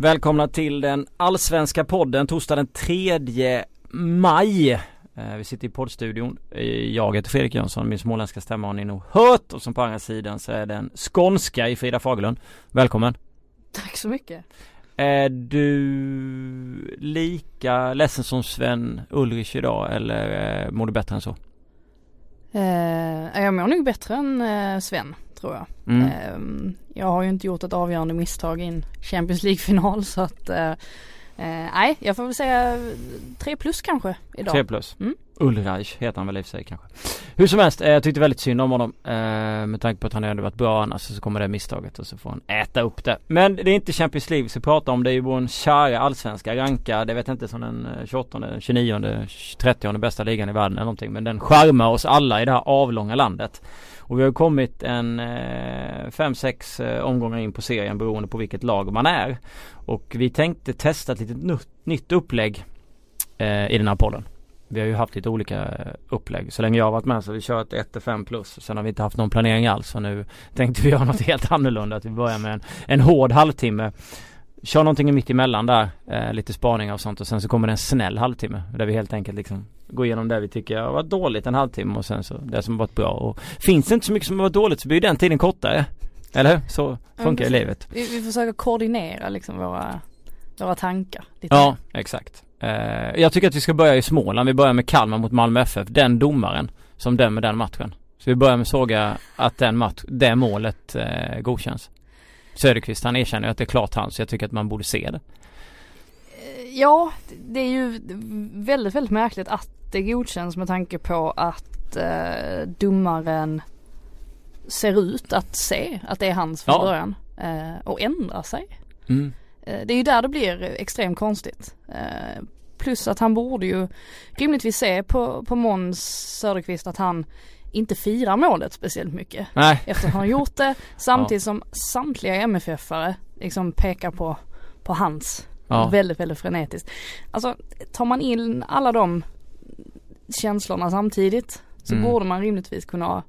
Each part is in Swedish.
Välkomna till den allsvenska podden torsdag den 3 maj. Eh, vi sitter i poddstudion. Eh, jag heter Fredrik Jönsson, min småländska stämma har ni nog hört och som på andra sidan så är den skånska i Frida Fagerlund. Välkommen! Tack så mycket! Är du lika ledsen som Sven Ulrich idag eller eh, mår du bättre än så? Eh, jag mår nog bättre än Sven tror jag. Mm. Eh, jag har ju inte gjort ett avgörande misstag i en Champions League-final så att eh, eh, nej, jag får väl säga 3 plus kanske idag. 3 plus. Mm. Ulreich heter han väl i och för sig kanske. Hur som helst, eh, jag tyckte väldigt synd om honom. Med tanke på att han ändå varit bra annars så kommer det misstaget och så får han äta upp det. Men det är inte Champions League vi ska prata om. Det är ju vår kära allsvenska ranka. Det vet inte som den 28, 29, 30 bästa ligan i världen eller någonting. Men den skärmar oss alla i det här avlånga landet. Och vi har kommit en 5-6 eh, eh, omgångar in på serien beroende på vilket lag man är. Och vi tänkte testa ett litet nytt upplägg eh, i den här podden. Vi har ju haft lite olika upplägg. Så länge jag har varit med så har vi kört 1-5 plus. Sen har vi inte haft någon planering alls. Så nu tänkte vi göra något helt annorlunda. Att vi börjar med en, en hård halvtimme. Kör någonting mitt emellan där. Eh, lite spaningar och sånt. Och sen så kommer det en snäll halvtimme. Där vi helt enkelt liksom går igenom det vi tycker har varit dåligt en halvtimme och sen så det som har varit bra. Och finns det inte så mycket som har varit dåligt så blir den tiden kortare. Eller hur? Så funkar ju livet. Vi, vi försöker koordinera liksom våra, våra tankar. Lite. Ja, exakt. Uh, jag tycker att vi ska börja i Småland. Vi börjar med Kalmar mot Malmö FF. Den domaren som dömer den matchen. Så vi börjar med såga att den match, det målet uh, godkänns. Söderqvist han erkänner att det är klart hans. Så jag tycker att man borde se det. Ja, det är ju väldigt, väldigt märkligt att det godkänns med tanke på att uh, domaren ser ut att se att det är hans från ja. början. och ändrar sig. Mm. Eh, det är ju där det blir extremt konstigt. Eh, plus att han borde ju rimligtvis se på, på Måns Söderqvist att han inte firar målet speciellt mycket. Nej. Efter han har gjort det samtidigt ja. som samtliga MFF-are liksom pekar på, på hans ja. väldigt, väldigt frenetiskt. Alltså tar man in alla de känslorna samtidigt så mm. borde man rimligtvis kunna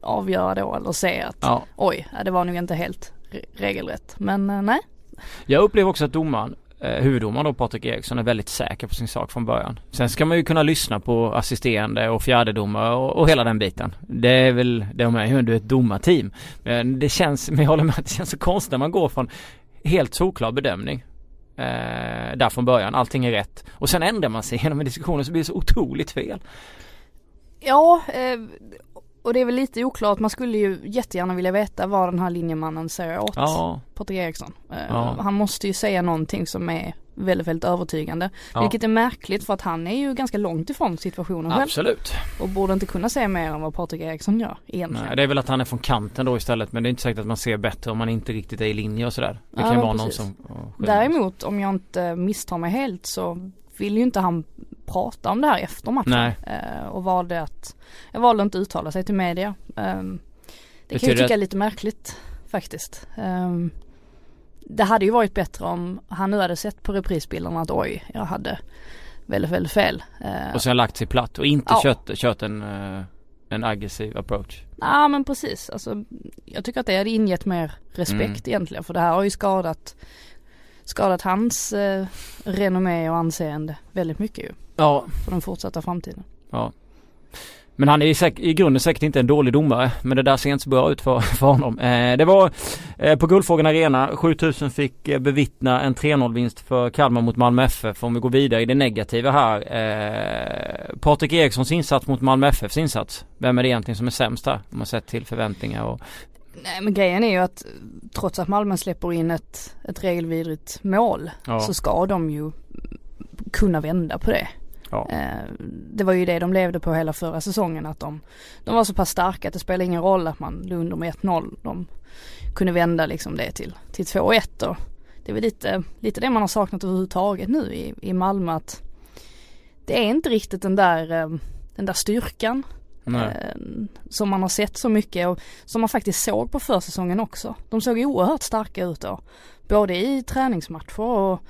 avgöra då eller se att ja. oj, det var nog inte helt regelrätt. Men eh, nej, jag upplever också att domaren eh, huvuddomaren då Patrik Eriksson är väldigt säker på sin sak från början. Sen ska man ju kunna lyssna på assisterande och fjärdedomare och, och hela den biten. Det är väl, de är ju ändå ett domarteam. Men det känns, men jag håller med, det känns så konstigt när man går från helt solklar bedömning eh, där från början, allting är rätt. Och sen ändrar man sig genom en diskussion och så blir det så otroligt fel. Ja, eh, och det är väl lite oklart, man skulle ju jättegärna vilja veta vad den här linjemannen säger åt ja. Patrik Eriksson. Eh, ja. Han måste ju säga någonting som är väldigt, väldigt övertygande. Ja. Vilket är märkligt för att han är ju ganska långt ifrån situationen själv. Absolut. Och borde inte kunna säga mer än vad Patrik Eriksson gör egentligen. Nej, det är väl att han är från kanten då istället men det är inte säkert att man ser bättre om man inte riktigt är i linje och sådär. Det kan ju vara precis. någon som... Däremot om jag inte misstar mig helt så vill ju inte han prata om det här efter matchen. Nej. Eh, och valde att, jag valde att inte uttala sig till media. Eh, det kan jag tycka är lite märkligt faktiskt. Eh, det hade ju varit bättre om han nu hade sett på reprisbilderna att oj, jag hade väldigt, väldigt fel. Eh, och sen lagt sig platt och inte ja. kört, kört en, eh, en aggressiv approach. Ja men precis, alltså jag tycker att det hade ingett mer respekt mm. egentligen för det här har ju skadat skadat hans eh, renommé och anseende väldigt mycket ju. Ja. För den fortsatta framtiden. Ja. Men han är i, säk- i grunden säkert inte en dålig domare. Men det där ser inte så bra ut för, för honom. Eh, det var eh, på Guldfågeln Arena. 7000 fick eh, bevittna en 3-0 vinst för Kalmar mot Malmö FF. Om vi går vidare i det negativa här. Eh, Patrik Erikssons insats mot Malmö FFs insats. Vem är det egentligen som är sämst här? Om man sett till förväntningar och Nej men grejen är ju att trots att Malmö släpper in ett, ett regelvidrigt mål ja. så ska de ju kunna vända på det. Ja. Eh, det var ju det de levde på hela förra säsongen att de, de var så pass starka att det spelar ingen roll att man låg under med 1-0. De kunde vända liksom det till, till 2-1 och det är väl lite, lite det man har saknat överhuvudtaget nu i, i Malmö att det är inte riktigt den där, eh, den där styrkan Eh, som man har sett så mycket och som man faktiskt såg på försäsongen också. De såg oerhört starka ut då. Både i träningsmatcher och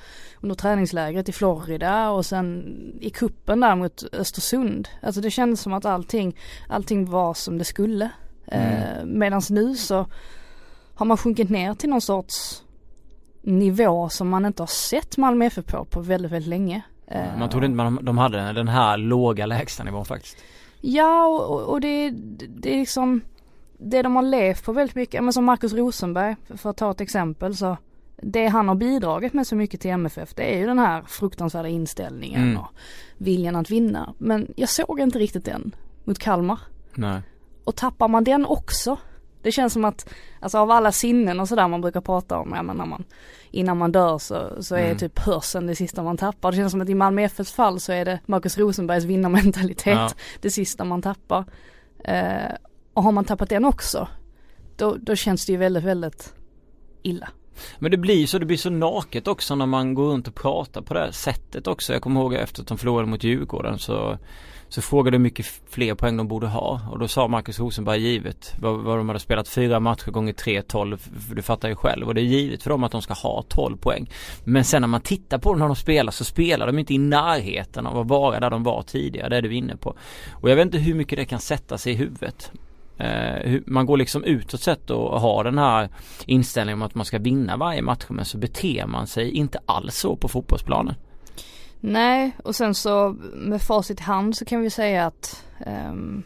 under träningslägret i Florida och sen i kuppen där mot Östersund. Alltså det kändes som att allting, allting var som det skulle. Mm. Eh, Medan nu så har man sjunkit ner till någon sorts nivå som man inte har sett Malmö FF på på väldigt, väldigt länge. Man trodde inte man, de hade den här låga lägstanivån faktiskt. Ja och, och det, det är liksom det de har levt på väldigt mycket, men som Markus Rosenberg för att ta ett exempel så det han har bidragit med så mycket till MFF det är ju den här fruktansvärda inställningen mm. och viljan att vinna. Men jag såg inte riktigt den mot Kalmar. Nej. Och tappar man den också det känns som att, alltså av alla sinnen och sådär man brukar prata om, ja men när man, innan man dör så, så är mm. typ hörseln det sista man tappar. Det känns som att i Malmö FFs fall så är det Marcus Rosenbergs vinnarmentalitet ja. det sista man tappar. Eh, och har man tappat den också, då, då känns det ju väldigt, väldigt illa. Men det blir så, det blir så naket också när man går runt och pratar på det här sättet också. Jag kommer ihåg efter att de förlorade mot Djurgården så så frågade hur mycket fler poäng de borde ha och då sa Marcus Rosenberg givet vad, vad de hade spelat fyra matcher gånger tre, tolv, du fattar ju själv och det är givet för dem att de ska ha 12 poäng. Men sen när man tittar på dem när de spelar så spelar de inte i närheten av att vara där de var tidigare, det är du inne på. Och jag vet inte hur mycket det kan sätta sig i huvudet. Uh, man går liksom utåt sett och har den här inställningen om att man ska vinna varje match men så beter man sig inte alls så på fotbollsplanen. Nej, och sen så med facit i hand så kan vi säga att um,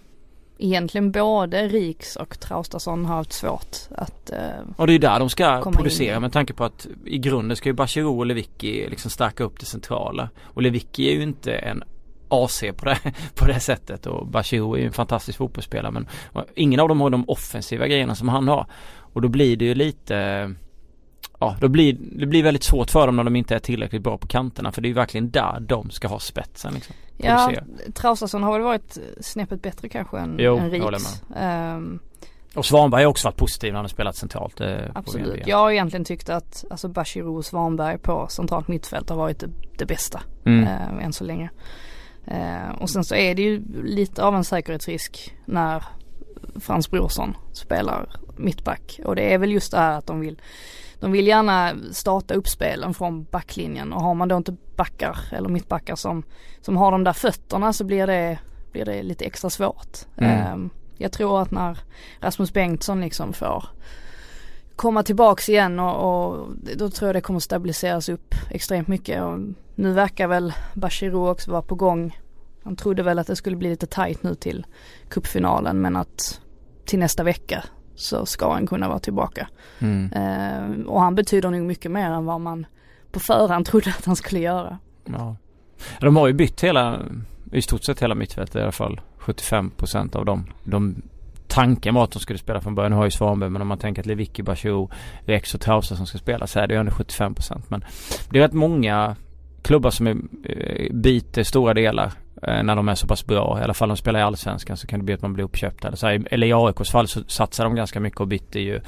egentligen både Riks och Traustason har haft svårt att uh, Och det är där de ska producera in. med tanke på att i grunden ska ju Bachirou och Lewicki liksom stärka upp det centrala. Och Lewicki är ju inte en AC på det, på det sättet och Bachirou är ju en fantastisk fotbollsspelare men ingen av dem har de offensiva grejerna som han har. Och då blir det ju lite ja, då blir, det blir väldigt svårt för dem när de inte är tillräckligt bra på kanterna för det är ju verkligen där de ska ha spetsen liksom. Ja, Traustason har väl varit snäppet bättre kanske än, jo, än Riks. Um, och Svanberg har också varit positiv när han har spelat centralt. Eh, absolut. Jag har egentligen tyckt att alltså Bashirou och Svanberg på centralt mittfält har varit det, det bästa mm. eh, än så länge. Eh, och sen så är det ju lite av en säkerhetsrisk när Frans Brorsson spelar mittback. Och det är väl just det här att de vill de vill gärna starta upp spelen från backlinjen och har man då inte backar eller mittbackar som, som har de där fötterna så blir det, blir det lite extra svårt. Mm. Um, jag tror att när Rasmus Bengtsson liksom får komma tillbaks igen och, och, då tror jag det kommer stabiliseras upp extremt mycket och nu verkar väl Bachirou också vara på gång. Han trodde väl att det skulle bli lite tight nu till cupfinalen men att till nästa vecka så ska han kunna vara tillbaka. Mm. Eh, och han betyder nog mycket mer än vad man på förhand trodde att han skulle göra. Ja. De har ju bytt hela, i stort sett hela mittfältet i alla fall. 75% av dem. De, tanken var att de skulle spela från början. Nu har ju Svanberg men om man tänker att Lewicki, Bachirou, Rex och Trausa som ska spela så är det ju ändå 75% men det är rätt många klubbar som är, eh, byter stora delar Eh, när de är så pass bra. I alla fall om de spelar i Allsvenskan så kan det bli att man blir uppköpt. Eller, så här, eller i AIKs fall så satsar de ganska mycket och bytte ju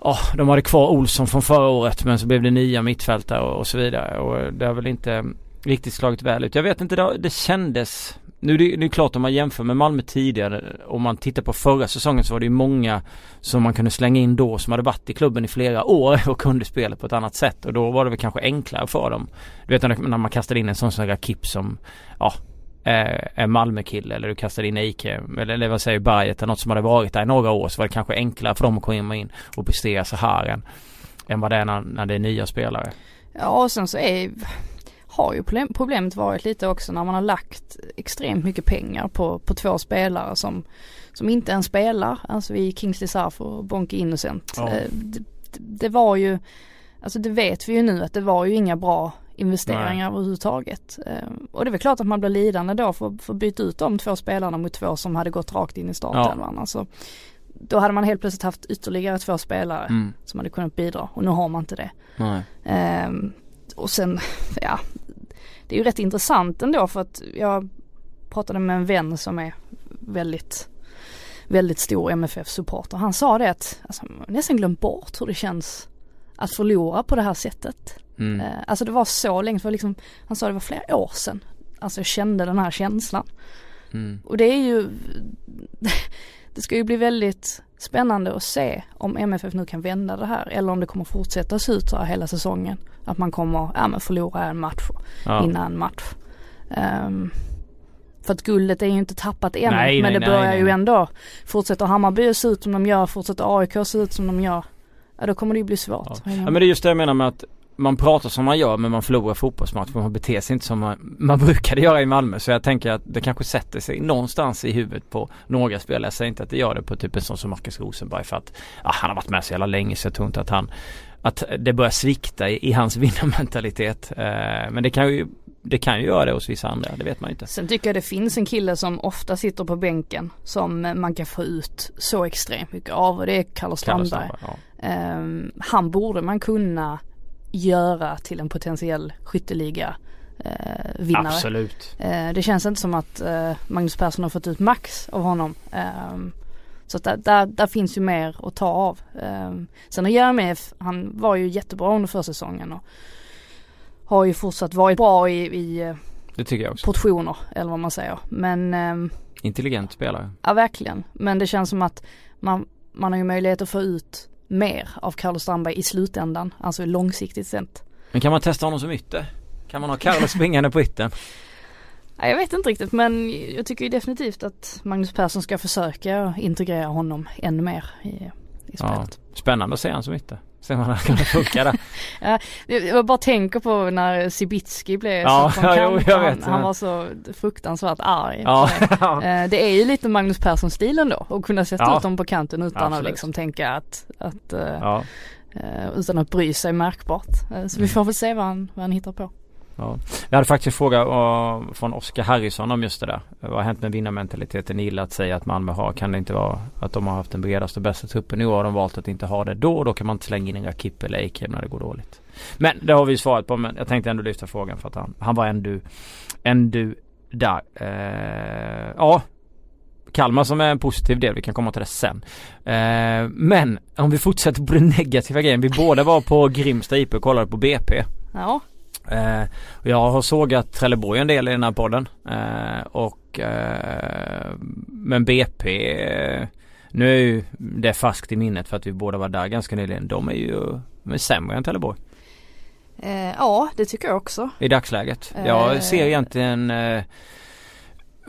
Ja, de hade kvar Olsson från förra året men så blev det nya mittfältare och, och så vidare och det har väl inte riktigt slagit väl ut. Jag vet inte, det, det kändes nu är det, det är klart om man jämför med Malmö tidigare om man tittar på förra säsongen så var det ju många som man kunde slänga in då som hade varit i klubben i flera år och kunde spela på ett annat sätt och då var det väl kanske enklare för dem. Du vet när man kastade in en sån som Rakip som ja eh, är Malmö-kille eller du kastade in IK, eller, eller vad säger Berget eller något som hade varit där i några år så var det kanske enklare för dem att komma in och prestera så här än, än vad det är när, när det är nya spelare. Ja och sen så är har ju problem, problemet varit lite också när man har lagt extremt mycket pengar på, på två spelare som, som inte ens spelar. Alltså vi Kingsley Sarf och Bonke Innocent. Ja. Eh, det, det, var ju, alltså det vet vi ju nu att det var ju inga bra investeringar Nej. överhuvudtaget. Eh, och det är väl klart att man blir lidande då för, för att byta ut de två spelarna mot två som hade gått rakt in i startelvan. Ja. Alltså, då hade man helt plötsligt haft ytterligare två spelare mm. som hade kunnat bidra och nu har man inte det. Um, och sen, ja, det är ju rätt intressant ändå för att jag pratade med en vän som är väldigt väldigt stor MFF-supporter. Han sa det att, alltså, nästan glömt bort hur det känns att förlora på det här sättet. Mm. Eh, alltså det var så länge, för liksom, han sa det var flera år sedan. Alltså jag kände den här känslan. Mm. Och det är ju, det ska ju bli väldigt spännande att se om MFF nu kan vända det här eller om det kommer fortsätta se ut så här hela säsongen. Att man kommer, ja men förlora en match, ja. vinna en match. Um, för att guldet är ju inte tappat än nej, men nej, det börjar nej, ju ändå fortsätta Hammarby se ut som de gör, fortsätter AIK se ut som de gör. ja då kommer det ju bli svårt. Ja. ja men det är just det jag menar med att man pratar som man gör men man förlorar fotbollsmatcher. Man beter sig inte som man, man brukade göra i Malmö. Så jag tänker att det kanske sätter sig någonstans i huvudet på några spelare. Jag säger inte att det gör det på typ en sån som Marcus Rosenberg för att ja, han har varit med så jävla länge så jag tror inte att han att det börjar svikta i, i hans vinnarmentalitet. Eh, men det kan ju det kan ju göra det hos vissa andra, det vet man inte. Sen tycker jag det finns en kille som ofta sitter på bänken som man kan få ut så extremt mycket av och det är Carlos Strandberg. Ja. Um, han borde man kunna göra till en potentiell skytteliga eh, vinnare. Absolut. Eh, det känns inte som att eh, Magnus Persson har fått ut max av honom. Ehm, så att där, där, där, finns ju mer att ta av. Ehm, sen har Jeremejeff, han var ju jättebra under försäsongen och har ju fortsatt varit bra i, i det tycker jag också. portioner eller vad man säger. Men ehm, Intelligent spelare. Ja verkligen. Men det känns som att man, man har ju möjlighet att få ut mer av Carlos Strandberg i slutändan, alltså långsiktigt sett. Men kan man testa honom som ytter? Kan man ha Carlos springande på yttern? Jag vet inte riktigt men jag tycker definitivt att Magnus Persson ska försöka integrera honom ännu mer i, i spelet. Ja, spännande att se honom som ytter. Se om han kan funka där. ja, jag bara tänker på när Sibitski blev ja, så ja, jo, jag vet, han, han var så fruktansvärt arg. Ja. Eh, det är ju lite Magnus Persson-stilen då att kunna sätta ja. ut dem på kanten utan Absolut. att liksom tänka att, att uh, ja. uh, utan att bry sig märkbart. Så mm. vi får väl se vad han, vad han hittar på. Ja. Jag hade faktiskt en fråga uh, från Oskar Harrison om just det där. Vad har hänt med vinnarmentaliteten? Ni gillar att säga att Malmö har. Kan det inte vara att de har haft den bredaste och bästa truppen i år? Har de valt att inte ha det då? Då kan man inte slänga in en Rakip eller Eikrem när det går dåligt. Men det har vi svarat på. Men jag tänkte ändå lyfta frågan för att han, han var ändå, ändå där. Uh, ja, Kalmar som är en positiv del, vi kan komma till det sen. Eh, men om vi fortsätter på den negativa grejen, vi båda var på Grimsta IP och kollade på BP. Ja. Eh, jag har sågat Trelleborg en del i den här podden. Eh, och eh, men BP eh, nu är ju det färskt i minnet för att vi båda var där ganska nyligen. De är ju de är sämre än Trelleborg. Eh, ja det tycker jag också. I dagsläget. Jag eh. ser egentligen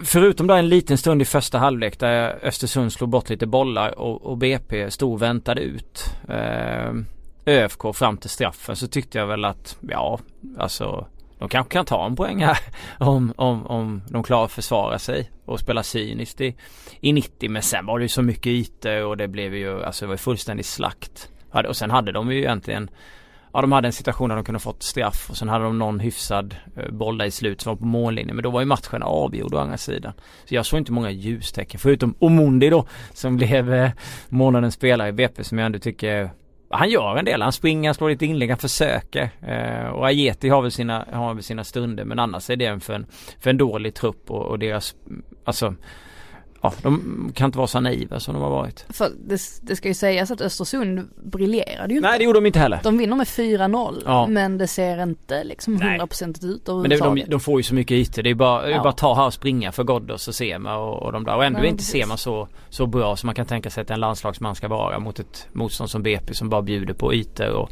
Förutom där en liten stund i första halvlek där Östersund slog bort lite bollar och, och BP stod och väntade ut. ÖFK fram till straffen så tyckte jag väl att ja alltså de kanske kan ta en poäng här om, om, om de klarar att försvara sig och spela cyniskt i, i 90 men sen var det ju så mycket ytor och det blev ju alltså det var fullständig slakt. Och sen hade de ju egentligen Ja de hade en situation där de kunde fått straff och sen hade de någon hyfsad eh, boll där i slut som var på mållinjen men då var ju matchen avgjord å andra sidan. Så jag såg inte många ljustecken förutom Omondi då som blev eh, månadens spelare i BP som jag ändå tycker han gör en del. Han springer, han slår lite inlägg, han försöker. Eh, och Ajeti har väl sina, har väl sina stunder men annars är det en för en, för en dålig trupp och, och deras, alltså ja, de kan inte vara så naiva som de har varit. För det, det ska ju sägas att Östersund briljerade ju inte. Nej det gjorde de inte heller. De vinner med 4-0 ja. men det ser inte liksom 100% ut Men det, de, de får ju så mycket ytor. Det är bara, ja. bara ta här och springa för Ghoddos och Sema och, och de där. Och ändå Nej, inte Sema så, så bra som man kan tänka sig att en landslagsman ska vara mot ett motstånd som BP som bara bjuder på ytor och,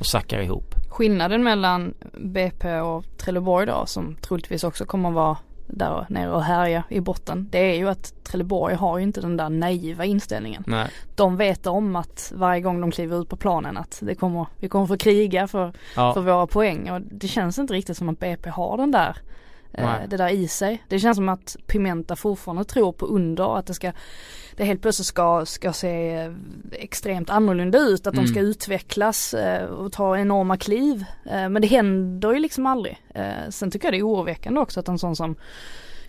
och sackar ihop. Skillnaden mellan BP och Trelleborg då som troligtvis också kommer att vara där nere och härja i botten. Det är ju att Trelleborg har ju inte den där naiva inställningen. Nej. De vet om att varje gång de kliver ut på planen att det kommer, vi kommer få kriga för, ja. för våra poäng och det känns inte riktigt som att BP har den där eh, det där i sig. Det känns som att Pimenta fortfarande tror på under att det ska det helt plötsligt ska, ska se eh, extremt annorlunda ut. Att mm. de ska utvecklas eh, och ta enorma kliv. Men det händer ju liksom aldrig. sen tycker jag det är oroväckande också att en sån som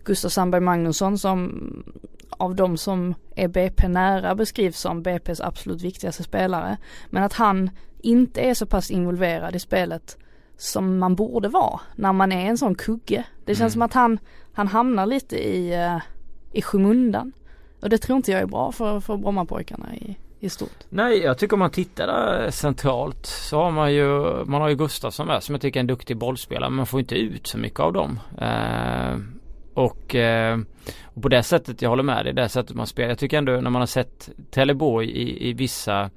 Gustav Sandberg Magnusson som av de som är BP nära beskrivs som BPs absolut viktigaste spelare. Men att han inte är så pass involverad i spelet som man borde vara när man är en sån kugge. Det känns mm. som att han, han hamnar lite i, i skymundan. Och det tror inte jag är bra för, för Brommapojkarna i, i stort. Nej jag tycker om man tittar där centralt så har man ju Man har ju Gustafsson med som jag tycker är en duktig bollspelare men man får inte ut så mycket av dem. Eh, och, eh, och, på det sättet, jag håller med dig, det sättet man spelar. Jag tycker ändå när man har sett Trelleborg i, i vissa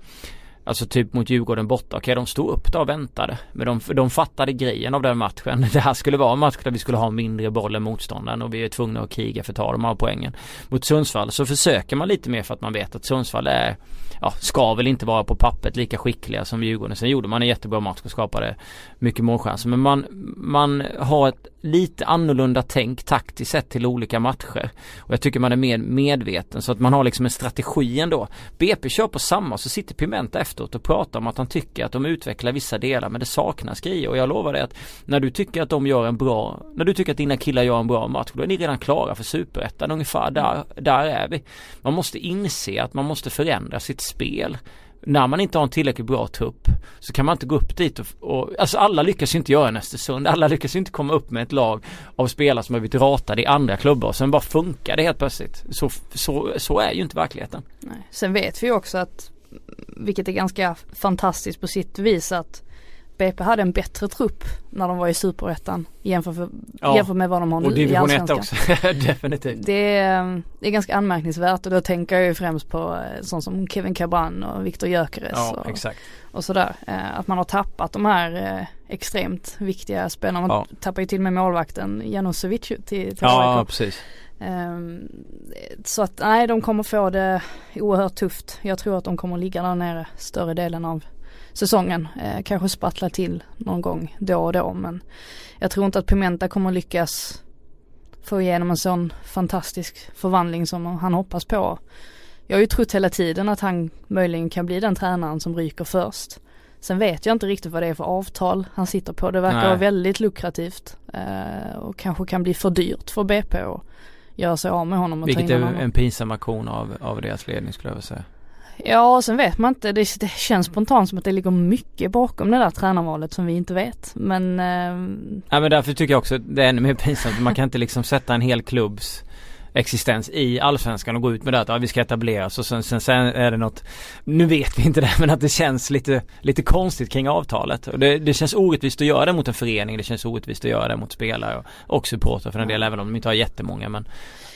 Alltså typ mot Djurgården borta. Okej de stod upp då och väntade. Men de, de fattade grejen av den matchen. Det här skulle vara en match där vi skulle ha mindre boll än motståndaren och vi är tvungna att kriga för att ta de här poängen. Mot Sundsvall så försöker man lite mer för att man vet att Sundsvall är ja, ska väl inte vara på pappret lika skickliga som Djurgården. Sen gjorde man en jättebra match och skapade mycket målchanser. Men man, man har ett lite annorlunda tänk taktiskt sett till olika matcher. Och jag tycker man är mer medveten så att man har liksom en strategi ändå. BP kör på samma så sitter Pimenta efteråt och pratar om att han tycker att de utvecklar vissa delar men det saknas grejer och jag lovar dig att när du tycker att de gör en bra, när du tycker att dina killar gör en bra match då är ni redan klara för superettan ungefär där, där är vi. Man måste inse att man måste förändra sitt spel när man inte har en tillräckligt bra trupp så kan man inte gå upp dit och, och alltså alla lyckas ju inte göra en Östersund. Alla lyckas ju inte komma upp med ett lag av spelare som har blivit ratade i andra klubbar och sen bara funkar det helt plötsligt. Så, så, så är ju inte verkligheten. Nej. Sen vet vi också att, vilket är ganska fantastiskt på sitt vis att BP hade en bättre trupp när de var i superettan jämfört, ja. jämfört med vad de har nu i allsvenskan. också, definitivt. Det är, det är ganska anmärkningsvärt och då tänker jag ju främst på eh, sånt som Kevin Cabran och Viktor Gyökeres ja, och, exakt. och sådär. Eh, att man har tappat de här eh, extremt viktiga spelarna. Man ja. tappar ju till och med målvakten Janosevic till, till Ja, precis. Um, så att nej de kommer få det oerhört tufft. Jag tror att de kommer ligga där nere större delen av säsongen. Eh, kanske spattla till någon gång då och då men jag tror inte att Pimenta kommer lyckas få igenom en sån fantastisk förvandling som han hoppas på. Jag har ju trott hela tiden att han möjligen kan bli den tränaren som ryker först. Sen vet jag inte riktigt vad det är för avtal han sitter på. Det verkar Nej. vara väldigt lukrativt eh, och kanske kan bli för dyrt för BP att göra sig av med honom. Och Vilket är en pinsam aktion av, av deras ledning skulle jag vilja säga. Ja, sen vet man inte. Det, det, känns spontant som att det ligger mycket bakom det där tränarvalet som vi inte vet. Men... Eh... Ja men därför tycker jag också det är ännu mer pinsamt. Man kan inte liksom sätta en hel klubbs existens i allsvenskan och gå ut med det att ja, vi ska etableras och sen, sen, sen är det något Nu vet vi inte det men att det känns lite, lite konstigt kring avtalet. Och det, det känns orättvist att göra det mot en förening. Det känns orättvist att göra det mot spelare och, och supportrar för en del även om de inte har jättemånga men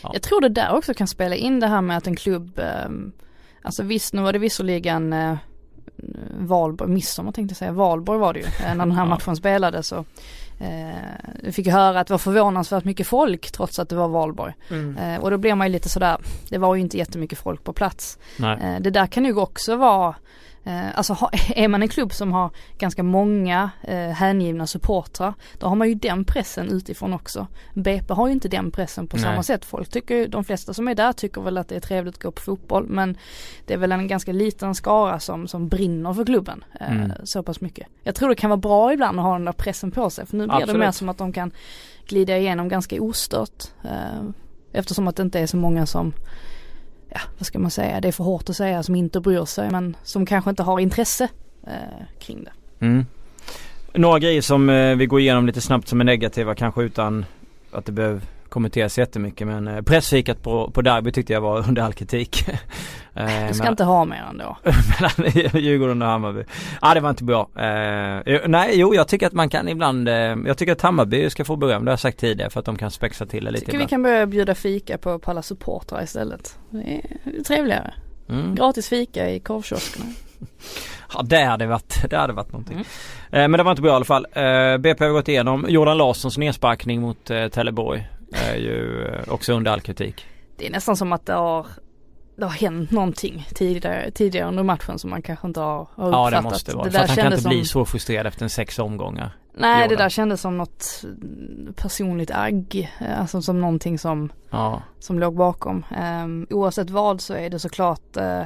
ja. Jag tror det där också kan spela in det här med att en klubb eh, Alltså visst, nu var det visserligen eh, Valborg, midsommar tänkte jag säga, Valborg var det ju eh, när den här matchen spelades så eh, fick höra att det var förvånansvärt mycket folk trots att det var valborg. Mm. Eh, och då blir man ju lite sådär, det var ju inte jättemycket folk på plats. Eh, det där kan ju också vara alltså är man en klubb som har ganska många eh, hängivna supportrar då har man ju den pressen utifrån också. BP har ju inte den pressen på Nej. samma sätt. Folk tycker, de flesta som är där tycker väl att det är trevligt att gå på fotboll men det är väl en ganska liten skara som, som brinner för klubben eh, mm. så pass mycket. Jag tror det kan vara bra ibland att ha den där pressen på sig för nu blir Absolut. det mer som att de kan glida igenom ganska ostört eh, eftersom att det inte är så många som ja, vad ska man säga, det är för hårt att säga som inte bryr sig men som kanske inte har intresse eh, kring det. Mm. Några grejer som eh, vi går igenom lite snabbt som är negativa kanske utan att det behöver kommenteras jättemycket men eh, pressfikat på, på derby tyckte jag var under all kritik. Eh, du ska men, inte ha mer ändå. mellan Djurgården och Hammarby. Ja ah, det var inte bra. Eh, nej jo jag tycker att man kan ibland, eh, jag tycker att Hammarby ska få beröm, det har jag sagt tidigare för att de kan spexa till det lite Tycker ibland. vi kan börja bjuda fika på, på alla supportrar istället. Det är trevligare. Mm. Gratis fika i korvkioskerna. Ja det hade varit, det hade varit någonting. Mm. Eh, men det var inte bra i alla fall. Eh, BP har gått igenom Jordan Larssons nedsparkning mot Trelleborg. Är ju eh, också under all kritik. Det är nästan som att det har det har hänt någonting tidigare, tidigare under matchen som man kanske inte har, har uppfattat. Ja det måste vara. Det för att han kan inte som... bli så frustrerad efter en sex omgångar. Nej det där kändes som något personligt agg. Alltså som någonting som, ja. som låg bakom. Um, oavsett vad så är det såklart uh,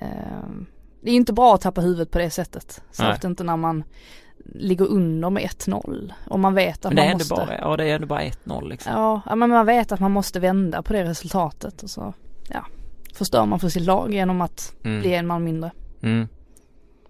um, Det är inte bra att tappa huvudet på det sättet. Särskilt inte när man ligger under med 1-0. Och man vet att men det man måste. Bara, ja det är ändå bara 1-0 liksom. Ja, men man vet att man måste vända på det resultatet och så ja, förstör man för sitt lag genom att mm. bli en man mindre. Mm.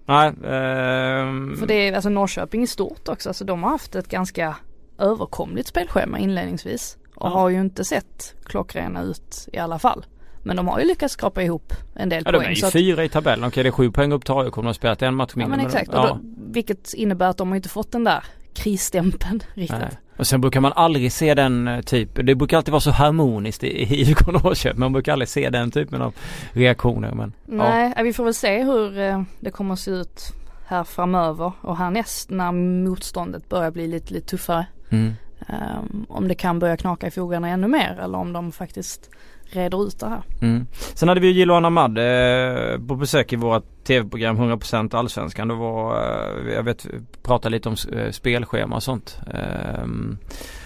Nej, um... För det är, alltså Norrköping är stort också, alltså de har haft ett ganska överkomligt spelschema inledningsvis. Och ja. har ju inte sett klockrena ut i alla fall. Men de har ju lyckats skrapa ihop en del ja, poäng. Ja de är ju fyra i tabellen. Okej det är sju poäng upp till AIK. De har spelat en match mindre. Ja men exakt. Och då, vilket innebär att de har inte fått den där krisstämpeln riktigt. Nej. Och sen brukar man aldrig se den eh, typ, det brukar alltid vara så harmoniskt i, IFK Norrköping. Man brukar aldrig se den typen av reaktioner. Men, Nej, ja. vi får väl se hur eh, det kommer att se ut här framöver och härnäst när motståndet börjar bli lite, lite tuffare. Mm. Um, om det kan börja knaka i fogarna ännu mer eller om de faktiskt reder ut det här. Mm. Sen hade vi Jiloan Ahmad eh, på besök i vårt tv-program 100% Allsvenskan. Då var, eh, jag vet, pratade lite om eh, spelschema och sånt. Ehm,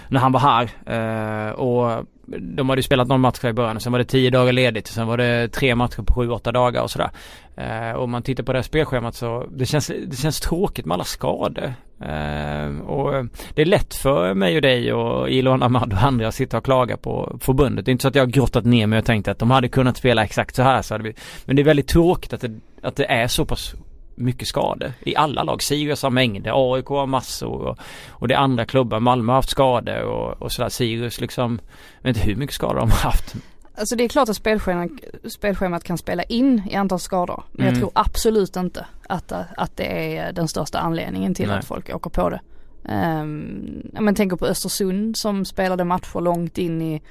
när han var här. Eh, och de hade ju spelat någon match i början och sen var det tio dagar ledigt. Sen var det tre matcher på sju, åtta dagar och sådär. Eh, om man tittar på det här spelschemat så det känns, det känns tråkigt med alla skador. Eh, och det är lätt för mig och dig och Ilon Ahmad och andra att sitta och klaga på förbundet. Det är inte så att jag har grottat ner mig och tänkt att de hade kunnat spela exakt så här så hade vi. Men det är väldigt tråkigt att det, att det är så pass mycket skador i alla lag. Sirius har mängder, AIK har massor och, och det är andra klubbar. Malmö har haft skador och, och sådär. Sirius liksom, jag vet inte hur mycket skador de har haft. Alltså det är klart att spelschemat, spelschemat kan spela in i antal skador. Men mm. jag tror absolut inte att, att det är den största anledningen till Nej. att folk åker på det. Um, men tänker på Östersund som spelade matcher långt in i,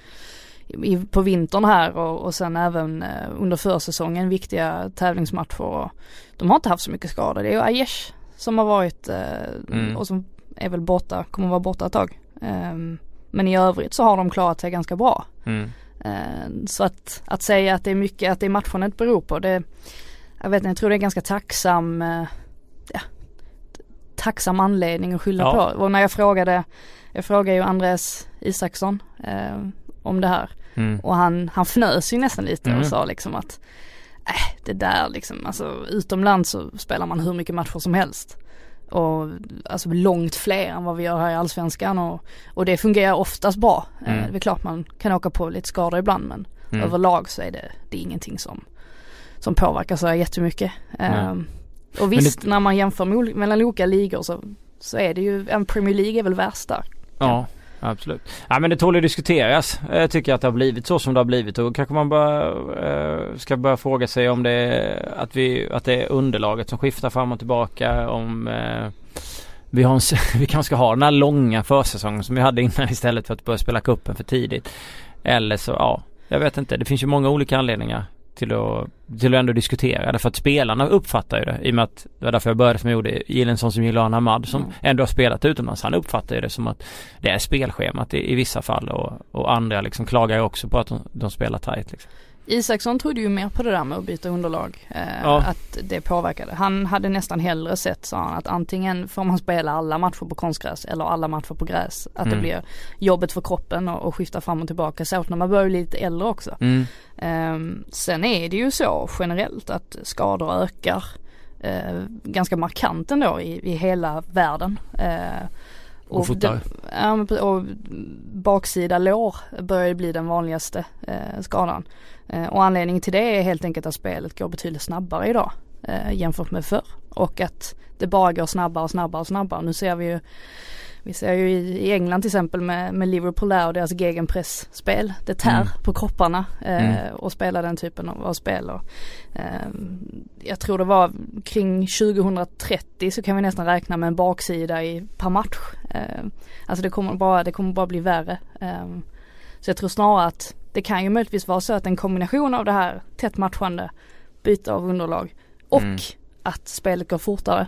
i på vintern här och, och sen även uh, under försäsongen viktiga tävlingsmatcher. Och de har inte haft så mycket skador. Det är ju Aiesh som har varit uh, mm. och som är väl borta, kommer vara borta ett tag. Um, men i övrigt så har de klarat sig ganska bra. Mm. Uh, så att, att säga att det är mycket, att det är matcherna beror på det, jag vet inte, jag tror det är ganska tacksam ja, tacksam anledning att skylla ja. på. Och när jag frågade, jag frågade ju Andreas Isaksson eh, om det här. Mm. Och han, han fnös ju nästan lite mm. och sa liksom att äh, det där liksom, alltså utomlands så spelar man hur mycket matcher som helst. Och alltså långt fler än vad vi gör här i allsvenskan och, och det fungerar oftast bra. Eh, mm. Det är klart man kan åka på lite skador ibland men mm. överlag så är det, det är ingenting som, som påverkar så jättemycket. Mm. Eh, och visst det... när man jämför mellan olika ligor så, så är det ju, en Premier League är väl värst där. Ja. Absolut. Ja men det tål att diskuteras. Eh, jag tycker att det har blivit så som det har blivit och kanske man bara eh, ska börja fråga sig om det är att, vi, att det är underlaget som skiftar fram och tillbaka. Om eh, vi, har en, vi kanske ska ha den här långa försäsongen som vi hade innan istället för att börja spela kuppen för tidigt. Eller så, ja, jag vet inte. Det finns ju många olika anledningar till att, till att ändå diskutera det. För att spelarna uppfattar ju det. I och med att det var därför jag började som jag gjorde. Gillensson som Jilan Ahmad som mm. ändå har spelat utomlands. Han uppfattar ju det som att det är spelschemat i, i vissa fall och, och andra liksom klagar ju också på att de, de spelar tight liksom. Isaksson trodde ju mer på det där med att byta underlag. Eh, ja. Att det påverkade. Han hade nästan hellre sett sa han att antingen får man spela alla matcher på konstgräs eller alla matcher på gräs. Att mm. det blir jobbet för kroppen och, och skifta fram och tillbaka. Särskilt när man börjar bli lite äldre också. Mm. Eh, sen är det ju så generellt att skador ökar eh, ganska markant ändå i, i hela världen. Eh, och, och, den, ja, och baksida lår börjar bli den vanligaste eh, skadan. Eh, och anledningen till det är helt enkelt att spelet går betydligt snabbare idag eh, jämfört med förr. Och att det bara går snabbare och snabbare och snabbare. Nu ser vi ju vi ser ju i, England till exempel med, med Liverpool där och deras gegenpressspel. Det tär mm. på kropparna eh, mm. och spela den typen av, av spel. Och, eh, jag tror det var kring 2030 så kan vi nästan räkna med en baksida i, per match. Eh, alltså det kommer bara, det kommer bara bli värre. Eh, så jag tror snarare att det kan ju möjligtvis vara så att en kombination av det här tätt matchande, byte av underlag och mm. att spelet går fortare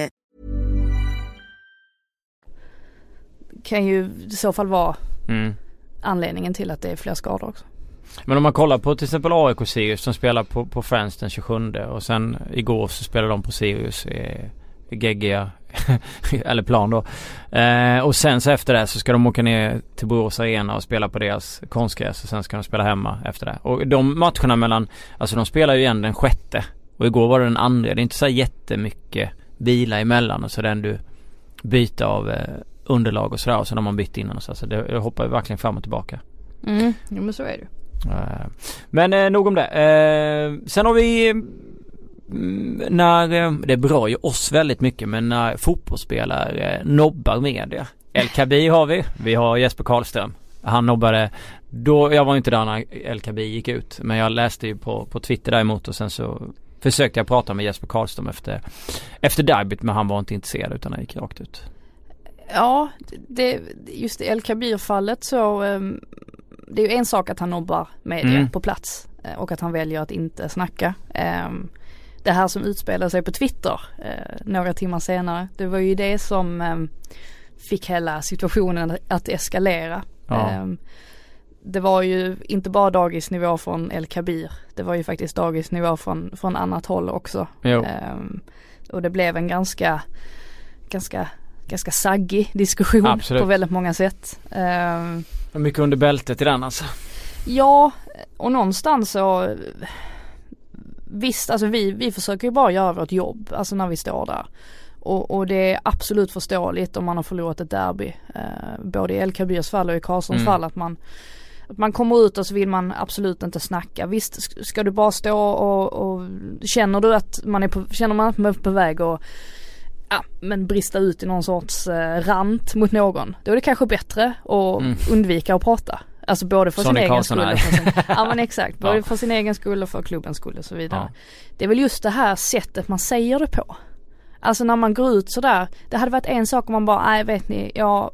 Kan ju i så fall vara mm. anledningen till att det är fler skador också. Men om man kollar på till exempel AIK Sirius som spelar på, på Friends den 27 och sen igår så spelade de på Sirius i, i geggiga eller plan då. Eh, och sen så efter det så ska de åka ner till Borås Arena och spela på deras konstgräs och sen ska de spela hemma efter det. Och de matcherna mellan, alltså de spelar ju igen den sjätte och igår var det den andra. Det är inte så jättemycket vila emellan och så den du byta av eh, underlag och sådär och sen har man bytt innan och så. Så det hoppar ju verkligen fram och tillbaka. Mm, jo men så är det uh, Men eh, nog om det. Uh, sen har vi mm, när, eh, det berör ju oss väldigt mycket men när fotbollsspelare nobbar media. El Kabi har vi, vi har Jesper Karlström. Han nobbade, då, jag var inte där när El Kabi gick ut men jag läste ju på, på Twitter däremot och sen så försökte jag prata med Jesper Karlström efter, efter derbyt men han var inte intresserad utan han gick rakt ut. Ja, det, just i El Kabir-fallet så um, det är ju en sak att han nobbar media mm. på plats eh, och att han väljer att inte snacka. Um, det här som utspelar sig på Twitter uh, några timmar senare, det var ju det som um, fick hela situationen att eskalera. Ja. det var ju inte bara dagisnivå från El Kabir, det var ju faktiskt dagisnivå från, från annat håll också. och det blev en ganska, ganska ganska saggig diskussion Absolut. på väldigt många sätt. Uh, mycket under bältet i den alltså. Ja, och någonstans så Visst, alltså vi, vi försöker ju bara göra vårt jobb, alltså när vi står där. Och, och det är absolut förståeligt om man har förlorat ett derby. Uh, både i El Kabirs fall och i Karlssons mm. fall att man att man kommer ut och så vill man absolut inte snacka. Visst ska du bara stå och, och känner du att man är på, känner man att man är på väg och ja, men brista ut i någon sorts eh, rant mot någon. Då är det kanske bättre att mm. undvika att prata. Alltså både för Sonny sin egen skull och för sin, ja men exakt, både ja. för sin egen skull och för klubbens skull och så vidare. Ja. Det är väl just det här sättet man säger det på. Alltså när man går ut sådär, det hade varit en sak om man bara, nej vet ni, jag,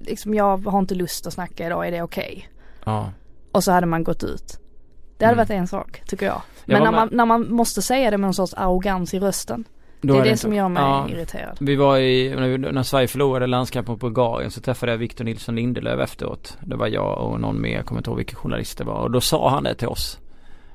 liksom jag har inte lust att snacka idag, är det okej? Okay? Ja. Och så hade man gått ut. Det hade mm. varit en sak, tycker jag. Men jag när, man, när man måste säga det med någon sorts arrogans i rösten. Det är det, det som gör mig ja, irriterad. Vi var i, när, Sverige förlorade landskampen på Bulgarien så träffade jag Victor Nilsson Lindelöf efteråt. Det var jag och någon mer, jag kommer inte ihåg vilken journalist det var. Och då sa han det till oss.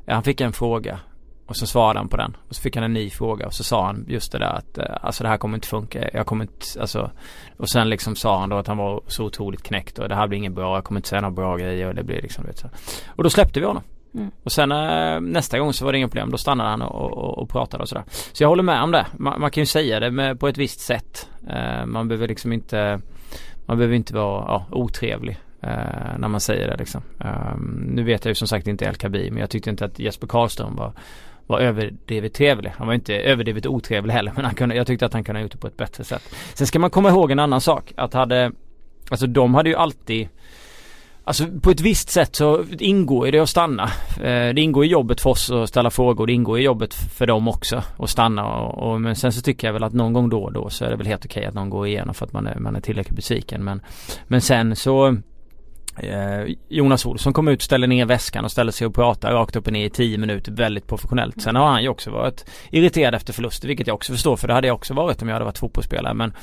Han fick en fråga. Och så svarade han på den. Och så fick han en ny fråga och så sa han just det där att eh, alltså det här kommer inte funka. Jag kommer inte, alltså. Och sen liksom sa han då att han var så otroligt knäckt och det här blir inget bra. Jag kommer inte säga några bra grejer och det blir liksom vet så. Och då släppte vi honom. Mm. Och sen eh, nästa gång så var det inga problem. Då stannade han och, och, och pratade och sådär. Så jag håller med om det. Man, man kan ju säga det med, på ett visst sätt. Eh, man behöver liksom inte Man behöver inte vara ja, otrevlig. Eh, när man säger det liksom. Ehm, nu vet jag ju som sagt inte El Kabi men jag tyckte inte att Jesper Karlström var var överdrivet trevlig. Han var inte överdrivet otrevlig heller men han kunde, jag tyckte att han kunde ha gjort det på ett bättre sätt. Sen ska man komma ihåg en annan sak. Att hade Alltså de hade ju alltid Alltså på ett visst sätt så ingår det att stanna. Eh, det ingår i jobbet för oss att ställa frågor. Det ingår i jobbet för dem också att stanna. Och, och, men sen så tycker jag väl att någon gång då och då så är det väl helt okej att någon går igenom för att man är, man är tillräckligt besviken. Men, men sen så eh, Jonas Olsson kom ut, ställde ner väskan och ställde sig och pratade rakt upp och ner i tio minuter väldigt professionellt. Sen har han ju också varit irriterad efter förluster vilket jag också förstår för det hade jag också varit om jag hade varit fotbollsspelare. Men,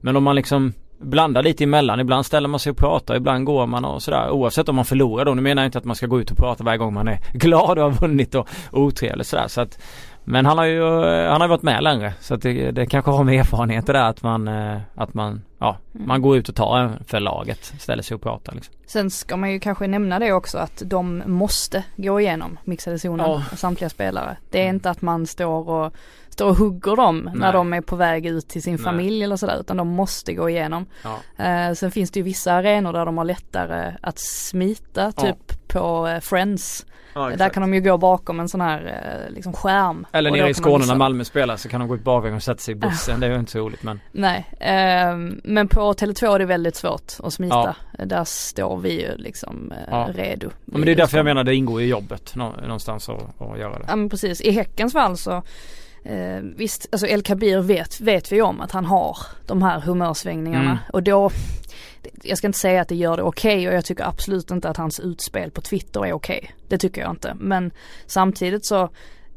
men om man liksom blandar lite emellan. Ibland ställer man sig och pratar, ibland går man och sådär. Oavsett om man förlorar då. Nu menar jag inte att man ska gå ut och prata varje gång man är glad och har vunnit och otrevlig sådär. Så att, men han har ju, han har varit med längre. Så att det, det kanske har med erfarenheter där att man, eh, att man, ja, mm. man går ut och tar för laget. Ställer sig och pratar liksom. Sen ska man ju kanske nämna det också att de måste gå igenom mixade zonen, ja. samtliga spelare. Det är mm. inte att man står och står och hugger dem Nej. när de är på väg ut till sin Nej. familj eller sådär utan de måste gå igenom. Ja. Eh, sen finns det ju vissa arenor där de har lättare att smita typ ja. på eh, Friends. Ja, där kan de ju gå bakom en sån här eh, liksom skärm. Eller nere i Skåne när Malmö spelar så kan de gå ut bakvägen och sätta sig i bussen. det är ju inte så roligt men. Nej, eh, men på Tele2 är det väldigt svårt att smita. Ja. Där står vi ju liksom eh, ja. redo. Men det är därför jag menar det ingår i jobbet någonstans att, att göra det. Ja men precis. I Häckens fall så Eh, visst, alltså El Kabir vet, vet vi om att han har de här humörsvängningarna mm. och då jag ska inte säga att det gör det okej okay, och jag tycker absolut inte att hans utspel på Twitter är okej. Okay. Det tycker jag inte. Men samtidigt så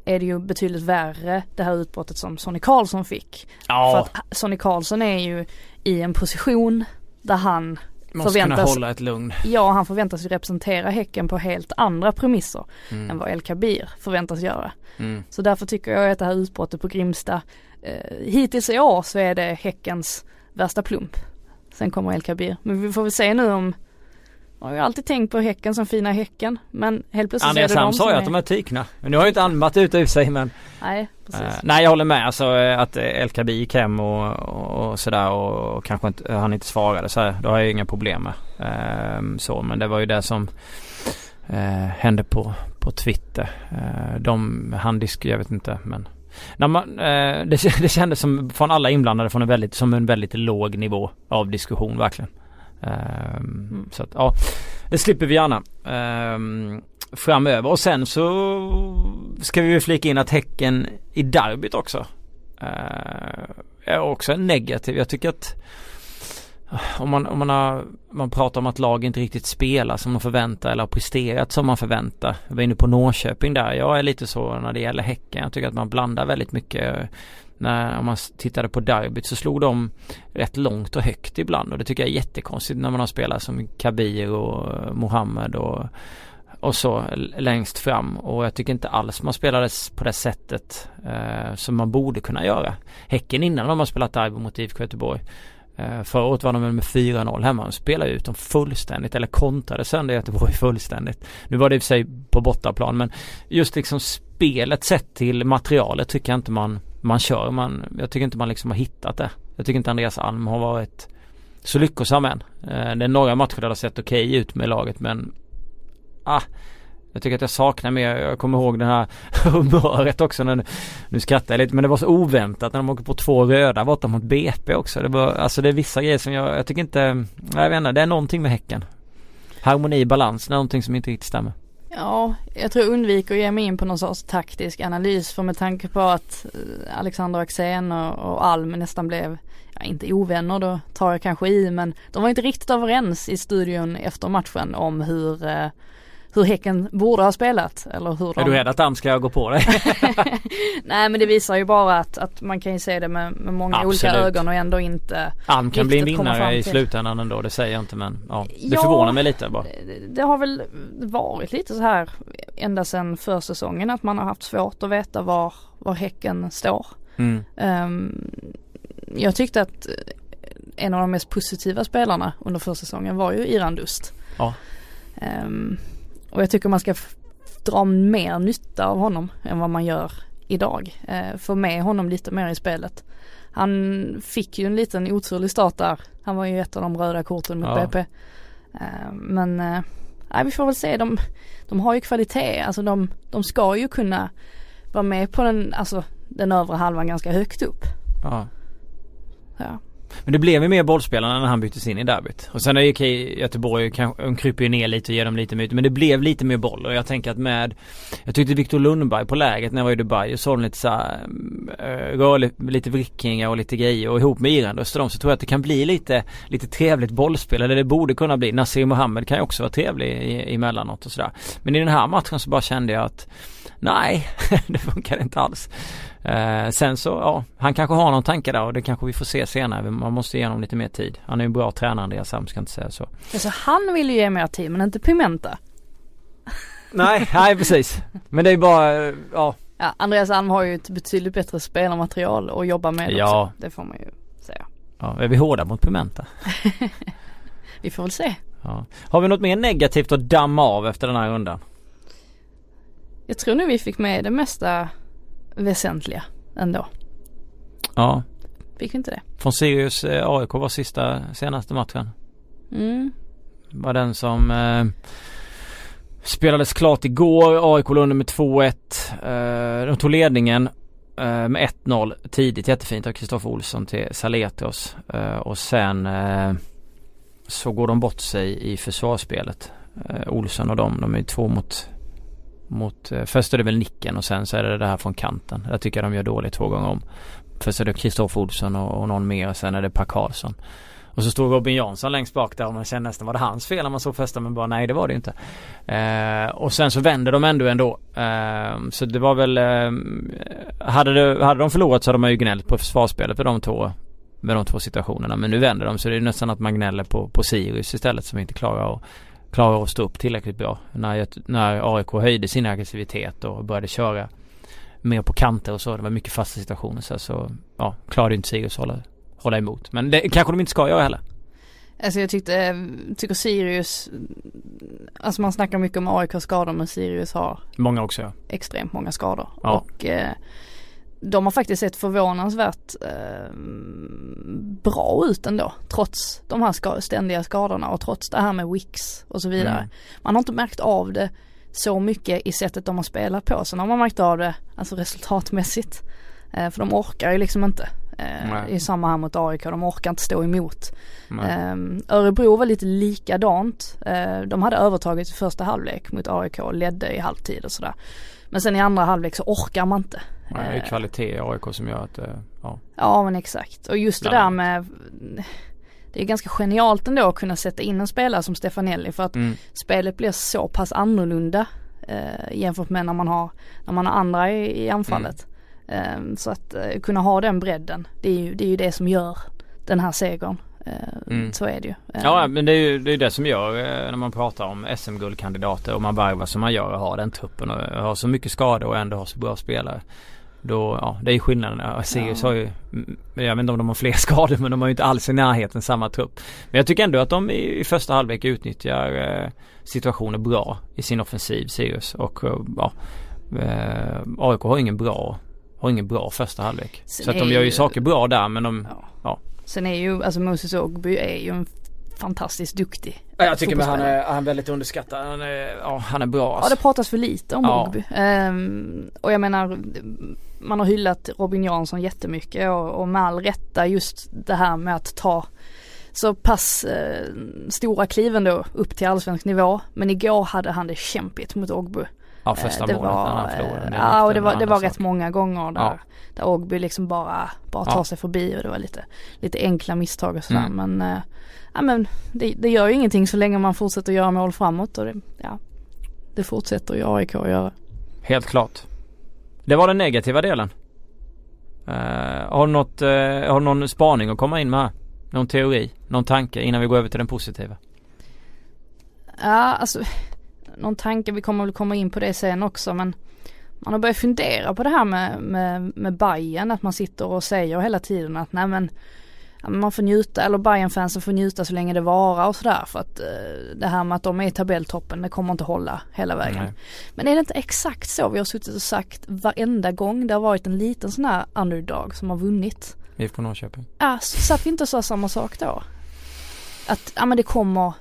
är det ju betydligt värre det här utbrottet som Sonny Karlsson fick. Ja. För att Sonny Karlsson är ju i en position där han Måste förväntas, kunna hålla ett lugn. Ja, han förväntas ju representera Häcken på helt andra premisser mm. än vad El Kabir förväntas göra. Mm. Så därför tycker jag att det här utbrottet på Grimsta, eh, hittills i år så är det Häckens värsta plump. Sen kommer El Kabir. Men vi får väl se nu om, Jag har ju alltid tänkt på Häcken som fina Häcken men helt plötsligt Andreas de sa ju att de är tykna. Men nu har ju inte Alm varit ute i sig men Nej, precis. Uh, nej jag håller med alltså eh, att El Kabi gick hem och, och, sådär och, och, kanske inte, han inte svarade så här, Då har jag inga problem med. Uh, så men det var ju det som uh, hände på, på Twitter. De, han disk, jag vet inte men när man, det, det kändes som från alla inblandade från en väldigt, som en väldigt låg nivå av diskussion verkligen. Ehm, mm. Så att ja, det slipper vi gärna um, framöver. Och sen så ska vi ju flika in att Häcken i derbyt också uh, är också negativ. Jag tycker att om man, om man, har, man pratar om att lag inte riktigt spelar som de förväntar eller har presterat som man förväntar. Jag var inne på Norrköping där. Jag är lite så när det gäller Häcken. Jag tycker att man blandar väldigt mycket när, om man tittade på derbyt så slog de rätt långt och högt ibland och det tycker jag är jättekonstigt när man har spelare som Kabir och Mohammed och och så längst fram och jag tycker inte alls man spelades på det sättet eh, som man borde kunna göra. Häcken innan de har spelat derby mot IFK Göteborg eh, Förra året var de med 4-0 hemma. De spelade ut dem fullständigt eller kontrade sönder Göteborg fullständigt. Nu var det i och för sig på bortaplan men just liksom spelet sett till materialet tycker jag inte man man kör. Man, jag tycker inte man liksom har hittat det. Jag tycker inte Andreas Alm har varit så lyckosam än. Eh, det är några matcher där det har sett okej okay ut med laget men ah, jag tycker att jag saknar mer, jag kommer ihåg det här humöret också när, nu skrattar jag lite men det var så oväntat när de åker på två röda borta mot BP också. Det var, alltså det är vissa grejer som jag, jag tycker inte, jag vet inte, det är någonting med Häcken. Harmoni, balans, det är någonting som inte riktigt stämmer. Ja, jag tror jag undviker att ge mig in på någon sorts taktisk analys för med tanke på att eh, Alexander Axén och, och Alm nästan blev, ja, inte ovänner då tar jag kanske i men de var inte riktigt överens i studion efter matchen om hur eh, hur Häcken borde ha spelat. Eller hur de... Är du rädd att Am ska gå på dig? Nej men det visar ju bara att, att man kan ju se det med, med många Absolut. olika ögon och ändå inte Am kan bli en vinnare i slutändan ändå, det säger jag inte men ja, det ja, förvånar mig lite bara. Det, det, har väl varit lite så här ända sedan försäsongen att man har haft svårt att veta var, var Häcken står. Mm. Um, jag tyckte att en av de mest positiva spelarna under försäsongen var ju Iran Dust. Ja. Um, och jag tycker man ska dra mer nytta av honom än vad man gör idag. Eh, få med honom lite mer i spelet. Han fick ju en liten oturlig start där. Han var ju ett av de röda korten mot ja. BP. Eh, men eh, vi får väl se. De, de har ju kvalitet. Alltså de, de ska ju kunna vara med på den, alltså den övre halvan ganska högt upp. Ja. ja. Men det blev ju mer bollspelarna när han byttes in i derbyt. Och sen är ju okej, Göteborg de kryper ju ner lite och ger dem lite myt. Men det blev lite mer boll och jag tänker att med Jag tyckte Viktor Lundberg på läget när jag var i Dubai och såg lite såhär mm, eh, rörlig, lite vrickningar och lite grejer och ihop med Iran och så tror jag att det kan bli lite Lite trevligt bollspel eller det borde kunna bli. Nasir Mohammed kan ju också vara trevlig i, emellanåt och sådär. Men i den här matchen så bara kände jag att Nej, det funkar inte alls. Eh, sen så, ja, han kanske har någon tanke där och det kanske vi får se senare. Man måste ge honom lite mer tid. Han är ju en bra tränare Andreas Sam, ska inte säga så. Alltså han vill ju ge mer tid men inte Pimenta. nej, nej precis. Men det är bara, ja. Ja, Andreas Alm har ju ett betydligt bättre spelarmaterial att jobba med ja. också. Det får man ju säga. Ja, är vi hårda mot Pimenta? vi får väl se. Ja. Har vi något mer negativt att damma av efter den här rundan? Jag tror nu vi fick med det mesta väsentliga ändå. Ja. Fick vi inte det? Från Sirius eh, AIK var sista senaste matchen. Mm. Var den som eh, spelades klart igår. AIK låg under med 2-1. Eh, de tog ledningen eh, med 1-0 tidigt. Jättefint av Kristoffer Olsson till Saletros. Eh, och sen eh, så går de bort sig i försvarsspelet. Eh, Olsson och dem. De är två mot mot, eh, först är det väl nicken och sen så är det det här från kanten. Jag tycker de gör dåligt två gånger om. Först är det Kristoffer Olsson och, och någon mer och sen är det Per Karlsson. Och så stod Robin Jansson längst bak där och man kände nästan var det hans fel när man såg första men bara nej det var det inte. Eh, och sen så vände de ändå ändå. Eh, så det var väl eh, hade, det, hade de förlorat så hade man ju gnällt på försvarsspelet för de två med de två situationerna. Men nu vänder de så det är nästan att man gnäller på, på Sirius istället som inte klarar att klarar att stå upp tillräckligt bra. När, när AIK höjde sin aggressivitet och började köra mer på kanter och så. Det var mycket fasta situationer så, så ja, klarade inte Sirius hålla, hålla emot. Men det kanske de inte ska göra heller. Alltså jag tyckte, tycker Sirius alltså man snackar mycket om AIK skador men Sirius har Många också ja. Extremt många skador. Ja. Och eh, de har faktiskt sett förvånansvärt eh, bra ut ändå. Trots de här ska ständiga skadorna och trots det här med Wix och så vidare. Mm. Man har inte märkt av det så mycket i sättet de har spelat på. Sen har man märkt av det alltså resultatmässigt. Eh, för de orkar ju liksom inte. Eh, I samma här mot AIK, de orkar inte stå emot. Eh, Örebro var lite likadant. Eh, de hade övertaget i första halvlek mot AIK och ledde i halvtid och sådär. Men sen i andra halvlek så orkar man inte. Det är kvalitet i AIK som gör att, eh, ja. Ja men exakt. Och just det där med det är ganska genialt ändå att kunna sätta in en spelare som Stefanelli för att mm. spelet blir så pass annorlunda eh, jämfört med när man har, när man har andra i, i anfallet. Mm. Eh, så att eh, kunna ha den bredden, det är, ju, det är ju det som gör den här segern. Eh, mm. Så är det ju. Ja men det är ju det, är det som gör eh, när man pratar om SM-guldkandidater och man varvar som man gör och har den truppen och har så mycket skador och ändå har så bra spelare. Då, ja det är skillnaden. Sirius ja. har ju, jag vet inte om de har fler skador men de har ju inte alls i närheten samma trupp. Men jag tycker ändå att de i, i första halvlek utnyttjar eh, situationer bra i sin offensiv Sirius och eh, ja eh, AIK har ingen bra har ingen bra första halvlek. Sen så att de gör ju saker bra där men de, ja. ja. Sen är ju, alltså Moses Ogby är ju en fantastiskt duktig Ja jag tycker han är, han är väldigt underskattad. Han är, ja, han är bra alltså. Ja det pratas för lite om ja. Ogby. Um, och jag menar man har hyllat Robin Jansson jättemycket och, och med all rätta just det här med att ta så pass eh, stora kliv ändå upp till allsvensk nivå. Men igår hade han det kämpigt mot Ogbu. Ja första eh, målet när han förlorade. Ja och det var, det var rätt många gånger där, ja. där Ogbu liksom bara, bara tar ja. sig förbi och det var lite, lite enkla misstag och sådär. Mm. Men, eh, ja men det, det gör ju ingenting så länge man fortsätter göra mål framåt och det, ja, det fortsätter ju AIK att göra. Helt klart. Det var den negativa delen. Uh, har, du något, uh, har du någon spaning att komma in med? Någon teori? Någon tanke innan vi går över till den positiva? Ja alltså någon tanke, vi kommer väl komma in på det sen också men man har börjat fundera på det här med, med, med Bayern att man sitter och säger hela tiden att nej men man får njuta, eller bayern fansen får njuta så länge det varar och sådär för att eh, det här med att de är i tabelltoppen det kommer inte hålla hela vägen. Nej. Men är det inte exakt så vi har suttit och sagt varenda gång det har varit en liten sån här underdog som har vunnit? IFK Norrköping. Ja, satt vi inte och sa samma sak då? Att, ja men det kommer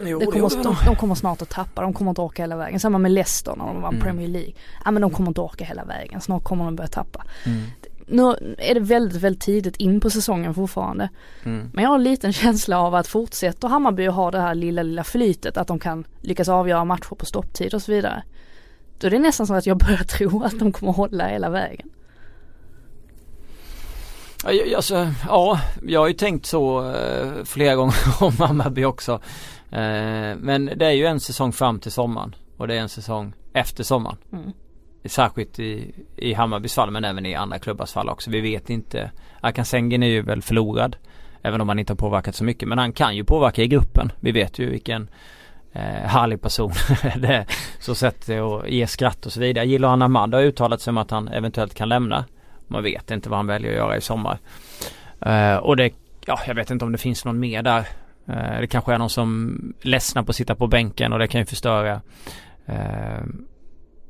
Jo, det kommer, det de, de kommer snart att tappa, de kommer inte orka hela vägen. Samma med Leicester när de vann mm. Premier League. Ja men de kommer inte orka hela vägen, snart kommer de börja tappa. Mm nu är det väldigt, väldigt tidigt in på säsongen fortfarande. Mm. Men jag har en liten känsla av att fortsätter Hammarby att ha det här lilla, lilla flytet, att de kan lyckas avgöra matcher på stopptid och så vidare. Då är det nästan så att jag börjar tro att de kommer hålla hela vägen. Alltså, ja, jag har ju tänkt så eh, flera gånger om Hammarby också. Eh, men det är ju en säsong fram till sommaren och det är en säsong efter sommaren. Mm. Särskilt i, i Hammarbys fall men även i andra klubbars fall också. Vi vet inte. Akansengen är ju väl förlorad. Även om han inte har påverkat så mycket. Men han kan ju påverka i gruppen. Vi vet ju vilken eh, härlig person det är. Så sätt och ge skratt och så vidare. Gillar Ahmad har uttalat sig om att han eventuellt kan lämna. Man vet inte vad han väljer att göra i sommar. Eh, och det, ja jag vet inte om det finns någon mer där. Eh, det kanske är någon som ledsnar på att sitta på bänken och det kan ju förstöra eh,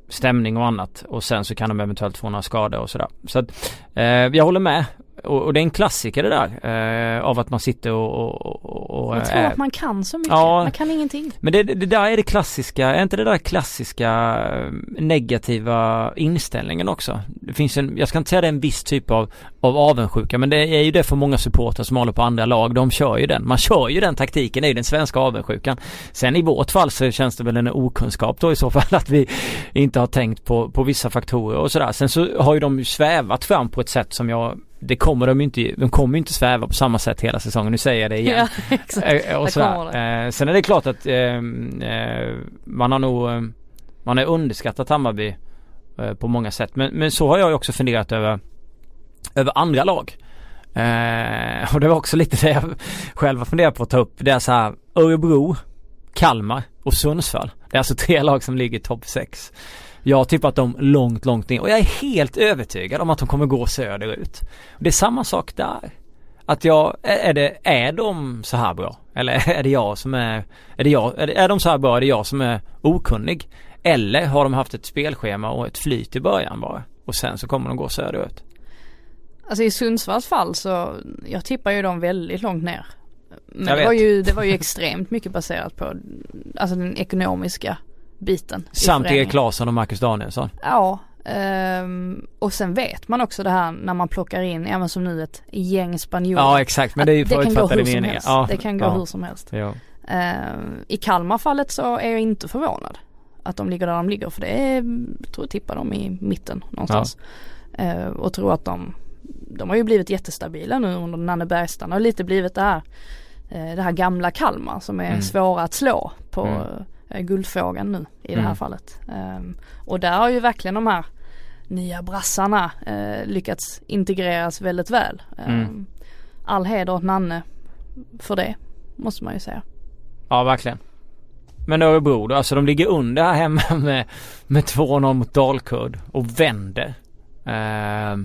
stämning och annat och sen så kan de eventuellt få några skador och sådär. Så att eh, jag håller med och, och, det är en klassiker det där eh, av att man sitter och, och, och Jag tror äh, att man kan så mycket, ja, man kan ingenting. Men det, det, där är det klassiska, är inte det där klassiska eh, negativa inställningen också? Det finns en, jag ska inte säga det är en viss typ av, av avundsjuka men det är ju det för många supportrar som håller på andra lag, de kör ju den. Man kör ju den taktiken, det är ju den svenska avundsjukan. Sen i vårt fall så känns det väl en okunskap då i så fall att vi inte har tänkt på, på vissa faktorer och sådär. Sen så har ju de svävat fram på ett sätt som jag det kommer de inte, de kommer inte sväva på samma sätt hela säsongen. Nu säger jag det igen. Ja, exakt. Eh, och sådär. Eh, sen är det klart att eh, man har nog, eh, man har underskattat Hammarby eh, på många sätt. Men, men så har jag också funderat över, över andra lag. Eh, och det var också lite det jag själv har funderat på att ta upp. Det är så här Örebro, Kalmar och Sundsvall. Det är alltså tre lag som ligger topp 6. Jag har tippat dem långt, långt ner och jag är helt övertygad om att de kommer gå söderut. Det är samma sak där. Att jag, är det, är de så här bra? Eller är det jag som är, är det jag, är, det, är de så här bra, är det jag som är okunnig? Eller har de haft ett spelschema och ett flyt i början bara? Och sen så kommer de gå söderut. Alltså i Sundsvalls fall så, jag tippar ju dem väldigt långt ner. Men det var, ju, det var ju extremt mycket baserat på, alltså den ekonomiska biten. Samt Erik och Marcus Danielsson. Ja, Um, och sen vet man också det här när man plockar in, ja men som nu ett gäng spanjorer. Ja exakt men det är ju förutfattade meningar. Ja, det kan gå ja. hur som helst. Ja. Uh, I Kalmar-fallet så är jag inte förvånad att de ligger där de ligger för det är, jag tror jag tippar dem i mitten någonstans. Ja. Uh, och tror att de, de har ju blivit jättestabila nu under Nanne Bergstrand och lite blivit det här, uh, det här gamla Kalmar som är mm. svåra att slå på mm. Guldfrågan nu i det här mm. fallet. Um, och där har ju verkligen de här nya brassarna eh, lyckats integreras väldigt väl. Mm. Ehm, all heder åt Nanne för det måste man ju säga. Ja verkligen. Men Örebro då, alltså de ligger under här hemma med, med 2-0 mot Dalkurd och vänder. Eh,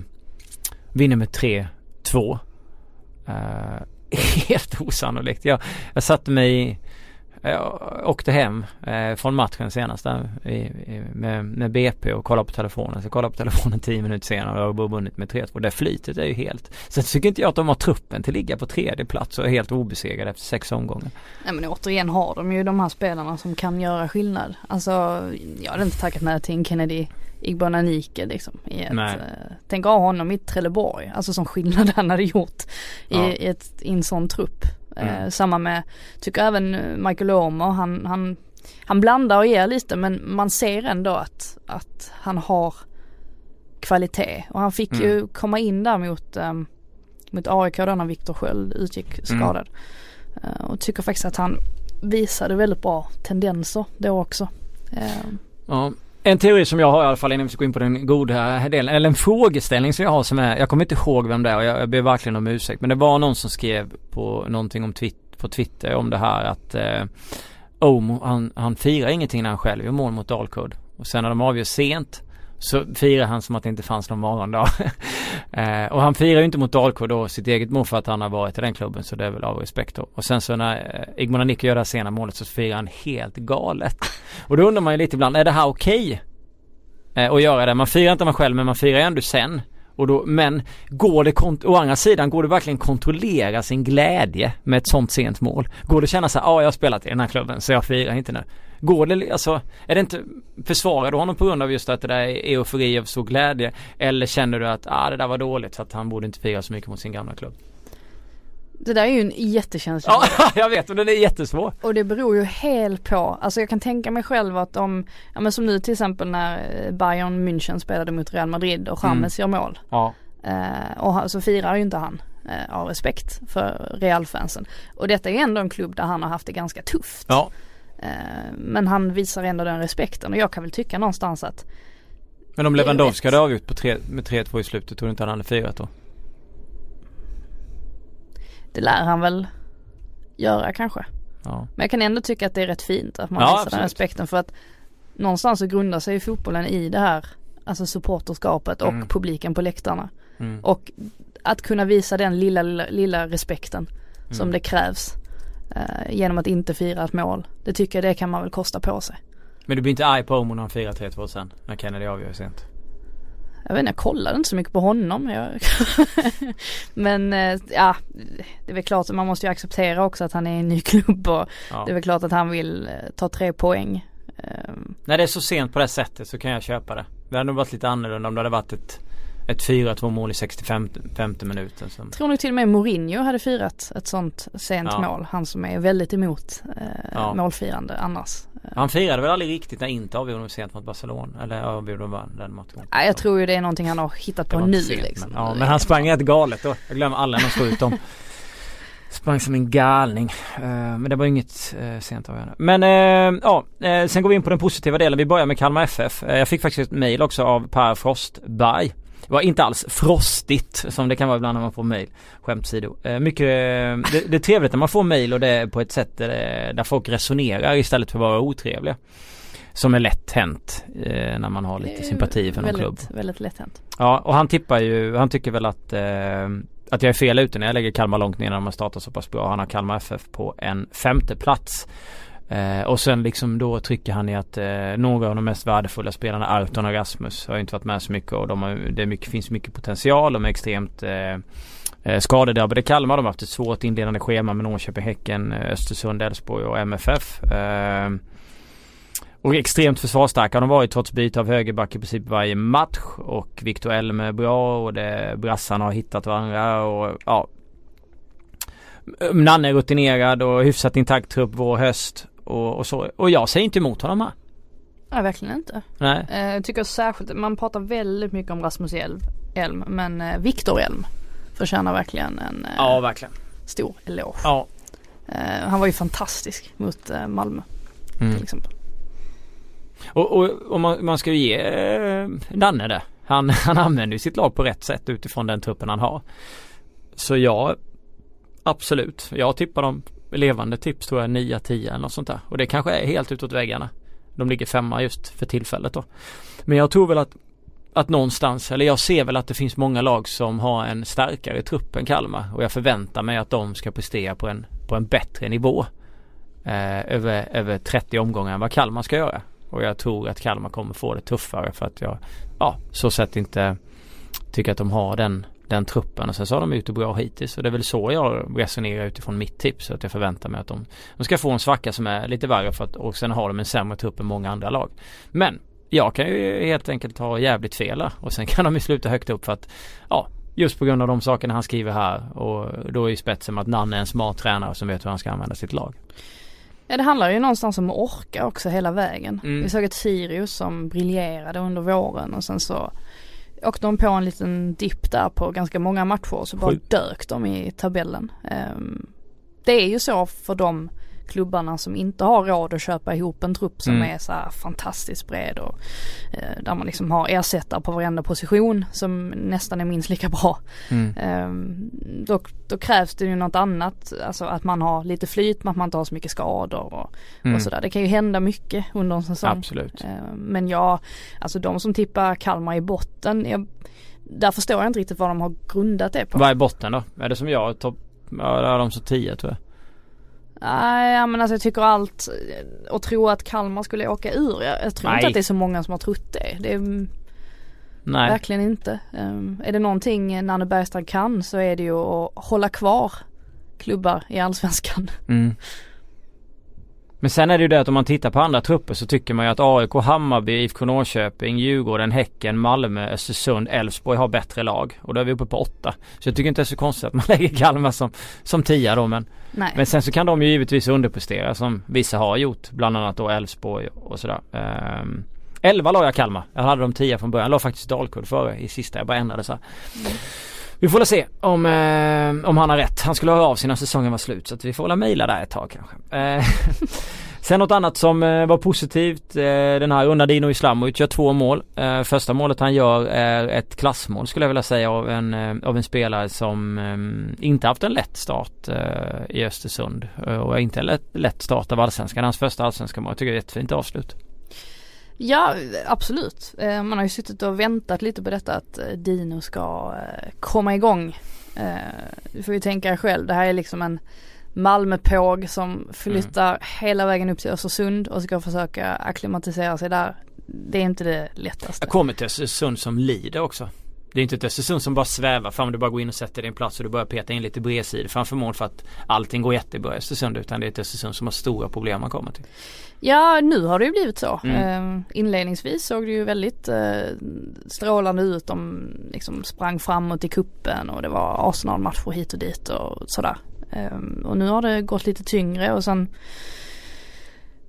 vinner med 3-2. Eh, helt osannolikt. Jag, jag satte mig jag åkte hem eh, från matchen senast där i, i, med, med BP och kollade på telefonen. Så jag kollade på telefonen 10 minuter senare och har vunnit med 3-2. Det flytet är ju helt. Sen tycker inte jag att de har truppen till att ligga på tredje plats och är helt obesegrade efter sex omgångar. Nej men återigen har de ju de här spelarna som kan göra skillnad. Alltså jag hade inte tackat nej till en Kennedy Igbonanike liksom. I ett, eh, tänk ha honom i Trelleborg. Alltså som skillnad han hade gjort i, ja. i, ett, i en sån trupp. Mm. Eh, samma med, tycker även Michael Omer, han, han, han blandar och ger lite men man ser ändå att, att han har kvalitet. Och han fick mm. ju komma in där mot, um, mot AIK då när Viktor Sköld utgick mm. skadad. Mm. Uh, och tycker faktiskt att han visade väldigt bra tendenser då också. Uh, ja, en teori som jag har i alla fall innan vi ska gå in på den goda delen, eller en frågeställning som jag har som är, jag kommer inte ihåg vem det är och jag, jag ber verkligen om ursäkt men det var någon som skrev på någonting om twitt, på Twitter om det här att eh, Omo, han, han firar ingenting när han själv gör mål mot Dalkurd och sen när de avgör sent så firar han som att det inte fanns någon morgondag. eh, och han firar ju inte mot Dalkurd då sitt eget mål för att han har varit i den klubben så det är väl av respekt då. Och sen så när eh, Igmar Nicke gör det här sena målet så firar han helt galet. och då undrar man ju lite ibland, är det här okej? Okay? Eh, att göra det. Man firar inte man själv men man firar ändå sen. Och då, men går det, å andra sidan, går det verkligen kontrollera sin glädje med ett sånt sent mål? Går det känna så här, ja jag har spelat i den här klubben så jag firar inte nu. Går det, alltså, är det inte, försvarar du honom på grund av just att det där är eufori av stor glädje? Eller känner du att, ah det där var dåligt så att han borde inte fira så mycket mot sin gamla klubb? Det där är ju en jättekänsla. Ja, jag vet och den är jättesvår. Och det beror ju helt på, alltså jag kan tänka mig själv att om, ja men som nu till exempel när eh, Bayern München spelade mot Real Madrid och James mm. gör mål. Ja. Eh, och så firar ju inte han eh, av respekt för Real-fansen. Och detta är ändå en klubb där han har haft det ganska tufft. Ja. Eh, men han visar ändå den respekten och jag kan väl tycka någonstans att Men om Lewandowski hade avgjort på tre, med 3-2 i slutet tror du inte han hade firat då? Det lär han väl göra kanske. Ja. Men jag kan ändå tycka att det är rätt fint att man ja, visar absolut. den respekten för att någonstans så grundar sig fotbollen i det här Alltså supporterskapet och mm. publiken på läktarna. Mm. Och att kunna visa den lilla, lilla, lilla respekten mm. som det krävs eh, genom att inte fira ett mål. Det tycker jag det kan man väl kosta på sig. Men du blir inte arg på Omo när han firar 3-2 sen? När Kennedy avgör sent? Jag vet inte, jag kollade inte så mycket på honom. Jag Men eh, ja, det är väl klart att man måste ju acceptera också att han är i en ny klubb och ja. det är väl klart att han vill eh, ta tre poäng. Ehm. När det är så sent på det sättet så kan jag köpa det. Det hade nog varit lite annorlunda om det hade varit ett ett 4-2 mål i 65 minuten. Som... Tror nog till och med Mourinho hade firat ett sånt sent ja. mål. Han som är väldigt emot eh, ja. målfirande annars. Han firade väl aldrig riktigt när inte avgjorde sent mot Barcelona? Eller avgjorde den matchen? Ja, jag tror ju det är någonting han har hittat på nu sent, liksom. Men, ja, men han sprang rätt galet då. Jag glömmer alla när slog ut dem. Sprang som en galning. Uh, men det var inget uh, sent avgörande. Men uh, ja, sen går vi in på den positiva delen. Vi börjar med Kalmar FF. jag fick faktiskt ett mail också av Per Frostberg. Det var inte alls frostigt som det kan vara ibland när man får mail. Skämt sido. Eh, mycket, det, det är trevligt när man får mail och det är på ett sätt där, där folk resonerar istället för att vara otrevliga. Som är lätt hänt eh, när man har lite sympati för någon väldigt, klubb. Väldigt lätt hänt. Ja och han tippar ju, han tycker väl att, eh, att jag är fel ute när jag lägger Kalmar långt ner när de har startat så pass bra. Han har Kalmar FF på en femte plats. Eh, och sen liksom då trycker han i att eh, några av de mest värdefulla spelarna, Arton och Rasmus, har inte varit med så mycket och de har, det mycket, finns mycket potential. De är extremt eh, eh skadedrabbade Kalmar. De har haft ett svårt inledande schema med Norrköping, Häcken, eh, Östersund, Elfsborg och MFF. Eh, och extremt försvarsstarka har de varit trots byte av högerback i princip varje match. Och Victor Elm är bra och det, brassarna har hittat varandra och ja. Nanne är rutinerad och hyfsat intakt trupp vår höst och, och, så. Och jag säger inte emot honom här. Nej verkligen inte. Nej. Eh, jag tycker särskilt, man pratar väldigt mycket om Rasmus Elm, Elm men eh, Viktor Elm förtjänar verkligen en eh, ja, verkligen. stor eloge. Ja. Han var ju fantastisk mot Malmö mm. till exempel. Och, och, och man, man, ska ju ge eh, Danne det. Han, han använder ju sitt lag på rätt sätt utifrån den truppen han har. Så jag Absolut. Jag tippar dem levande tips tror jag 9-10 eller något sånt där. Och det kanske är helt utåt väggarna. De ligger femma just för tillfället då. Men jag tror väl att att någonstans, eller jag ser väl att det finns många lag som har en starkare trupp än Kalmar och jag förväntar mig att de ska prestera på en, på en bättre nivå eh, över, över 30 omgångar än vad Kalmar ska göra. Och jag tror att Kalmar kommer få det tuffare för att jag, ja, så sett inte tycker att de har den den truppen och sen så har de gjort det bra hittills och det är väl så jag resonerar utifrån mitt tips att jag förväntar mig att de, de ska få en svacka som är lite värre för att och sen har de en sämre trupp än många andra lag. Men jag kan ju helt enkelt ha jävligt fel och sen kan de ju sluta högt upp för att ja Just på grund av de sakerna han skriver här och då är ju spetsen att Nanne är en smart tränare som vet hur han ska använda sitt lag. Ja det handlar ju någonstans om att orka också hela vägen. Mm. Vi såg ett Sirius som briljerade under våren och sen så åkte de på en liten dipp där på ganska många matcher så bara Sjuk. dök de i tabellen. Um, det är ju så för de klubbarna som inte har råd att köpa ihop en trupp som mm. är så här fantastiskt bred och eh, där man liksom har ersättare på varenda position som nästan är minst lika bra. Mm. Eh, då, då, krävs det ju något annat, alltså att man har lite flyt, att man inte har så mycket skador och, mm. och sådär. Det kan ju hända mycket under en säsong. Absolut. Eh, men ja, alltså de som tippar Kalmar i botten, jag, där förstår jag inte riktigt vad de har grundat det på. Vad är botten då? Är det som jag? Topp, ja, där är de så 10 tror jag. Nej men alltså jag tycker allt och tro att Kalmar skulle åka ur. Jag, jag tror Nej. inte att det är så många som har trott det. Det är Nej. verkligen inte. Um, är det någonting Nanne Bergstrand kan så är det ju att hålla kvar klubbar i allsvenskan. Mm. Men sen är det ju det att om man tittar på andra trupper så tycker man ju att AIK, Hammarby, IFK Norrköping, Djurgården, Häcken, Malmö, Östersund, Elfsborg har bättre lag. Och då är vi uppe på åtta. Så jag tycker inte det är så konstigt att man lägger Kalmar som, som tia då men Nej. Men sen så kan de ju givetvis underprestera som vissa har gjort. Bland annat då Elfsborg och sådär. Um, 11 la jag Kalmar. Jag hade de 10 från början. Jag la faktiskt Dalkurd före i sista. Jag bara ändrade så mm. Vi får väl se om, eh, om han har rätt. Han skulle ha av sig när säsongen var slut så att vi får väl mejla där ett tag kanske. Eh, sen något annat som eh, var positivt. Eh, den här rundan Dino Islamovic gör två mål. Eh, första målet han gör är ett klassmål skulle jag vilja säga av en, eh, av en spelare som eh, inte haft en lätt start eh, i Östersund. Eh, och inte en lätt, lätt start av allsvenskan. Hans första allsvenska mål. Jag tycker det är ett jättefint avslut. Ja absolut. Eh, man har ju suttit och väntat lite på detta att eh, Dino ska eh, komma igång. Du får ju tänka dig själv, det här är liksom en Malmöpåg som flyttar mm. hela vägen upp till Östersund och ska försöka akklimatisera sig där. Det är inte det lättaste. Jag kommer till Östersund som lider också. Det är inte ett Östersund som bara svävar fram. Du bara går in och sätter dig en plats och du börjar peta in lite bredsidor framför mål för att allting går jättebra i Östersund. Utan det är ett Östersund som har stora problem man kommer till. Ja nu har det ju blivit så. Mm. Eh, inledningsvis såg det ju väldigt eh, strålande ut. De liksom sprang framåt i kuppen och det var Arsenal-matcher hit och dit och sådär. Eh, och nu har det gått lite tyngre och sen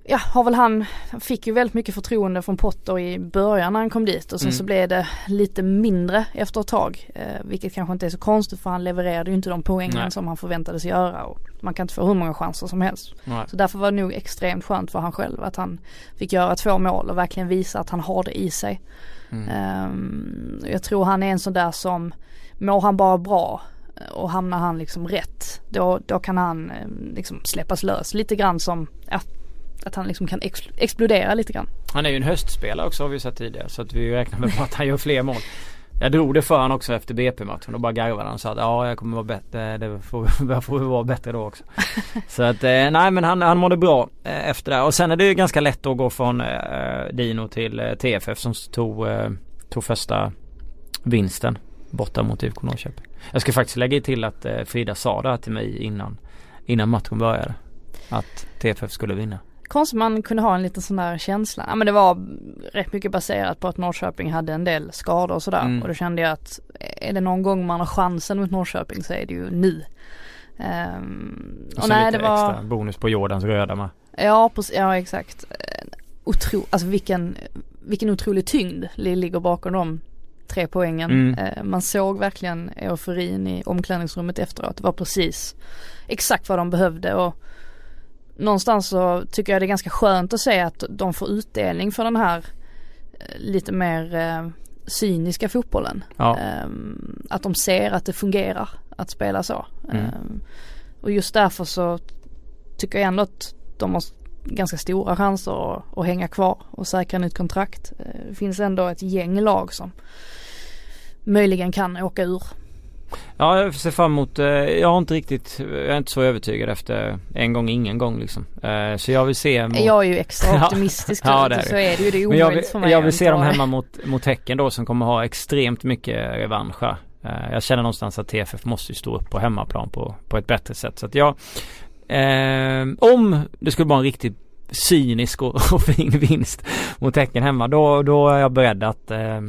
ja, har väl han, han fick ju väldigt mycket förtroende från Potter i början när han kom dit och sen mm. så blev det lite mindre efter ett tag. Eh, vilket kanske inte är så konstigt för han levererade ju inte de poängen Nej. som han förväntades göra och man kan inte få hur många chanser som helst. Nej. Så därför var det nog extremt skönt för han själv att han fick göra två mål och verkligen visa att han har det i sig. Mm. Um, jag tror han är en sån där som mår han bara bra och hamnar han liksom rätt då, då kan han eh, liksom släppas lös lite grann som, ja att han liksom kan ex explodera lite grann. Han är ju en höstspelare också har vi sett tidigare så att vi räknar med att han gör fler mål. Jag drog det för honom också efter BP-matchen och bara garvade han och sa att ja jag kommer vara bättre. Det får, får vara bättre då också. så att eh, nej men han, han mådde bra eh, efter det. Och sen är det ju ganska lätt att gå från eh, Dino till TFF som tog, tog första vinsten borta mot IFK Norrköping. Jag ska faktiskt lägga till att Frida sa det här till mig innan, innan matchen började. Att TFF skulle vinna. Konstigt man kunde ha en liten sån där känsla. Ja men det var rätt mycket baserat på att Norrköping hade en del skador och sådär. Mm. Och då kände jag att är det någon gång man har chansen mot Norrköping så är det ju nu. Um, och, och nej, lite det var... extra bonus på Jordans röda med. Ja, ja exakt. Otro... Alltså vilken, vilken otrolig tyngd ligger bakom de tre poängen. Mm. Uh, man såg verkligen euforin i omklädningsrummet efteråt. Det var precis exakt vad de behövde och någonstans så tycker jag det är ganska skönt att se att de får utdelning för den här eh, lite mer eh, cyniska fotbollen. Ja. Um, att de ser att det fungerar att spela så. Mm. Um, och just därför så tycker jag ändå att de har ganska stora chanser att, att hänga kvar och säkra nytt kontrakt. Uh, det finns ändå ett gäng lag som möjligen kan åka ur Ja jag ser fram emot, eh, jag har inte riktigt, jag är inte så övertygad efter en gång ingen gång liksom. Eh, så jag vill se mot... Jag är ju extra optimistisk ja, det är så är det ju, det är omöjligt vill, för mig Jag vill se dem hemma mot, mot Häcken då som kommer ha extremt mycket revansch eh, Jag känner någonstans att TFF måste ju stå upp på hemmaplan på, på ett bättre sätt. Så att jag eh, Om det skulle vara en riktigt cynisk och, och fin vinst mot Häcken hemma då, då är jag beredd att eh,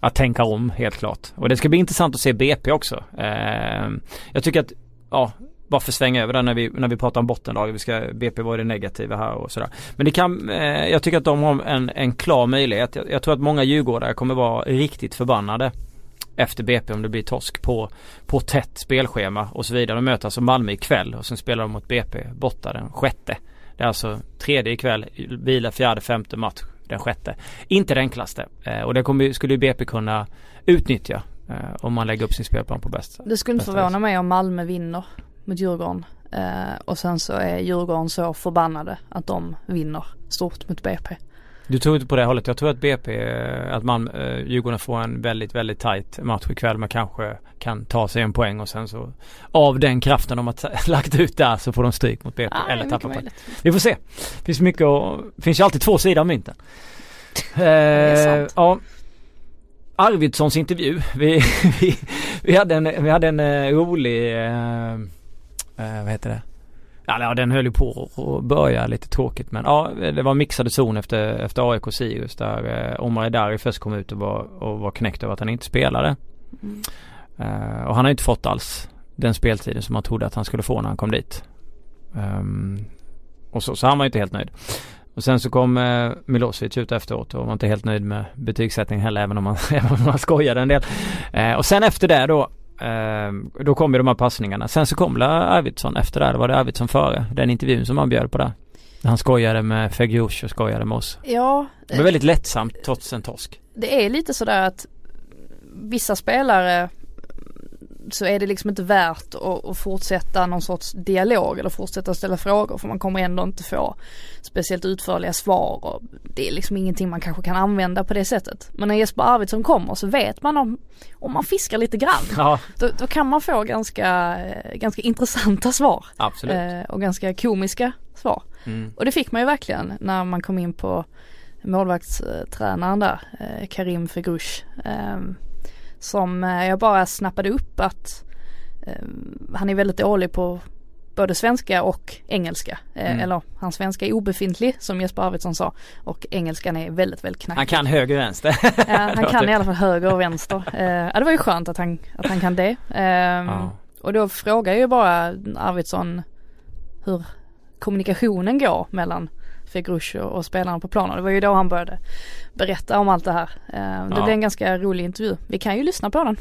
att tänka om helt klart. Och det ska bli intressant att se BP också. Eh, jag tycker att, ja, bara för svänga över det när vi, när vi pratar om bottenlag. Vi ska, BP var det negativa här och sådär. Men det kan, eh, jag tycker att de har en, en klar möjlighet. Jag, jag tror att många djurgårdare kommer vara riktigt förbannade efter BP om det blir torsk på, på tätt spelschema och så vidare. De möter alltså Malmö ikväll och sen spelar de mot BP borta den sjätte. Det är alltså tredje ikväll, vila fjärde, femte match den sjätte. Inte det enklaste eh, och det kommer, skulle ju BP kunna utnyttja eh, om man lägger upp sin spelplan på bästa Det skulle inte förvåna mig om Malmö vinner mot Djurgården eh, och sen så är Djurgården så förbannade att de vinner stort mot BP. Du tror inte på det hållet. Jag tror att BP, att man, Djurgården får en väldigt, väldigt tight match ikväll. Man kanske kan ta sig en poäng och sen så av den kraften de har lagt ut där så får de stryk mot BP ah, eller tappar poäng. Vi får se. Det finns mycket och finns ju alltid två sidor av mynten. sant. Ja. Arvidssons intervju. Vi, vi, vi, hade en, vi hade en uh, rolig, uh, uh, vad heter det? Ja, den höll ju på att börja lite tråkigt men ja det var mixade zon efter, efter AIK Sirius där eh, Omar Edari först kom ut och var, och var knäckt över att han inte spelade. Mm. Uh, och han har inte fått alls den speltiden som man trodde att han skulle få när han kom dit. Um, och så, så han var inte helt nöjd. Och sen så kom uh, Milosevic ut efteråt och var inte helt nöjd med betygssättningen heller även om man, även om skojade en del. Uh, och sen efter det då uh, då kom ju de här passningarna. Sen så kom Arvidsson efter det. Då var det Arvidsson före. Den intervjun som han bjöd på där. Han skojade med Fegiush och skojade med oss. Ja. Det var väldigt lättsamt trots en torsk. Det är lite sådär att vissa spelare så är det liksom inte värt att, att, fortsätta någon sorts dialog eller fortsätta ställa frågor för man kommer ändå inte få speciellt utförliga svar och det är liksom ingenting man kanske kan använda på det sättet. Men när Jesper Arvidsson kommer så vet man om, om man fiskar lite grann. Ja. Då, då, kan man få ganska, ganska intressanta svar. Absolut. Eh, och ganska komiska svar. Mm. Och det fick man ju verkligen när man kom in på målvaktstränaren där, eh, Karim Fegrush. Eh, som eh, jag bara snappade upp att eh, han är väldigt dålig på både svenska och engelska. Eh, mm. Eller hans svenska är obefintlig som Jesper Arvidsson sa och engelskan är väldigt väldigt knackig. Han kan höger och vänster. ja, han kan i alla fall höger och vänster. ja det var ju skönt att han, att han kan det. Ja. Och då frågar jag ju bara Arvidsson hur kommunikationen går mellan Fegrush och spelarna på planen. Det var ju då han började berätta om allt det här. Eh, det ja. blev en ganska rolig intervju. Vi kan ju lyssna på den.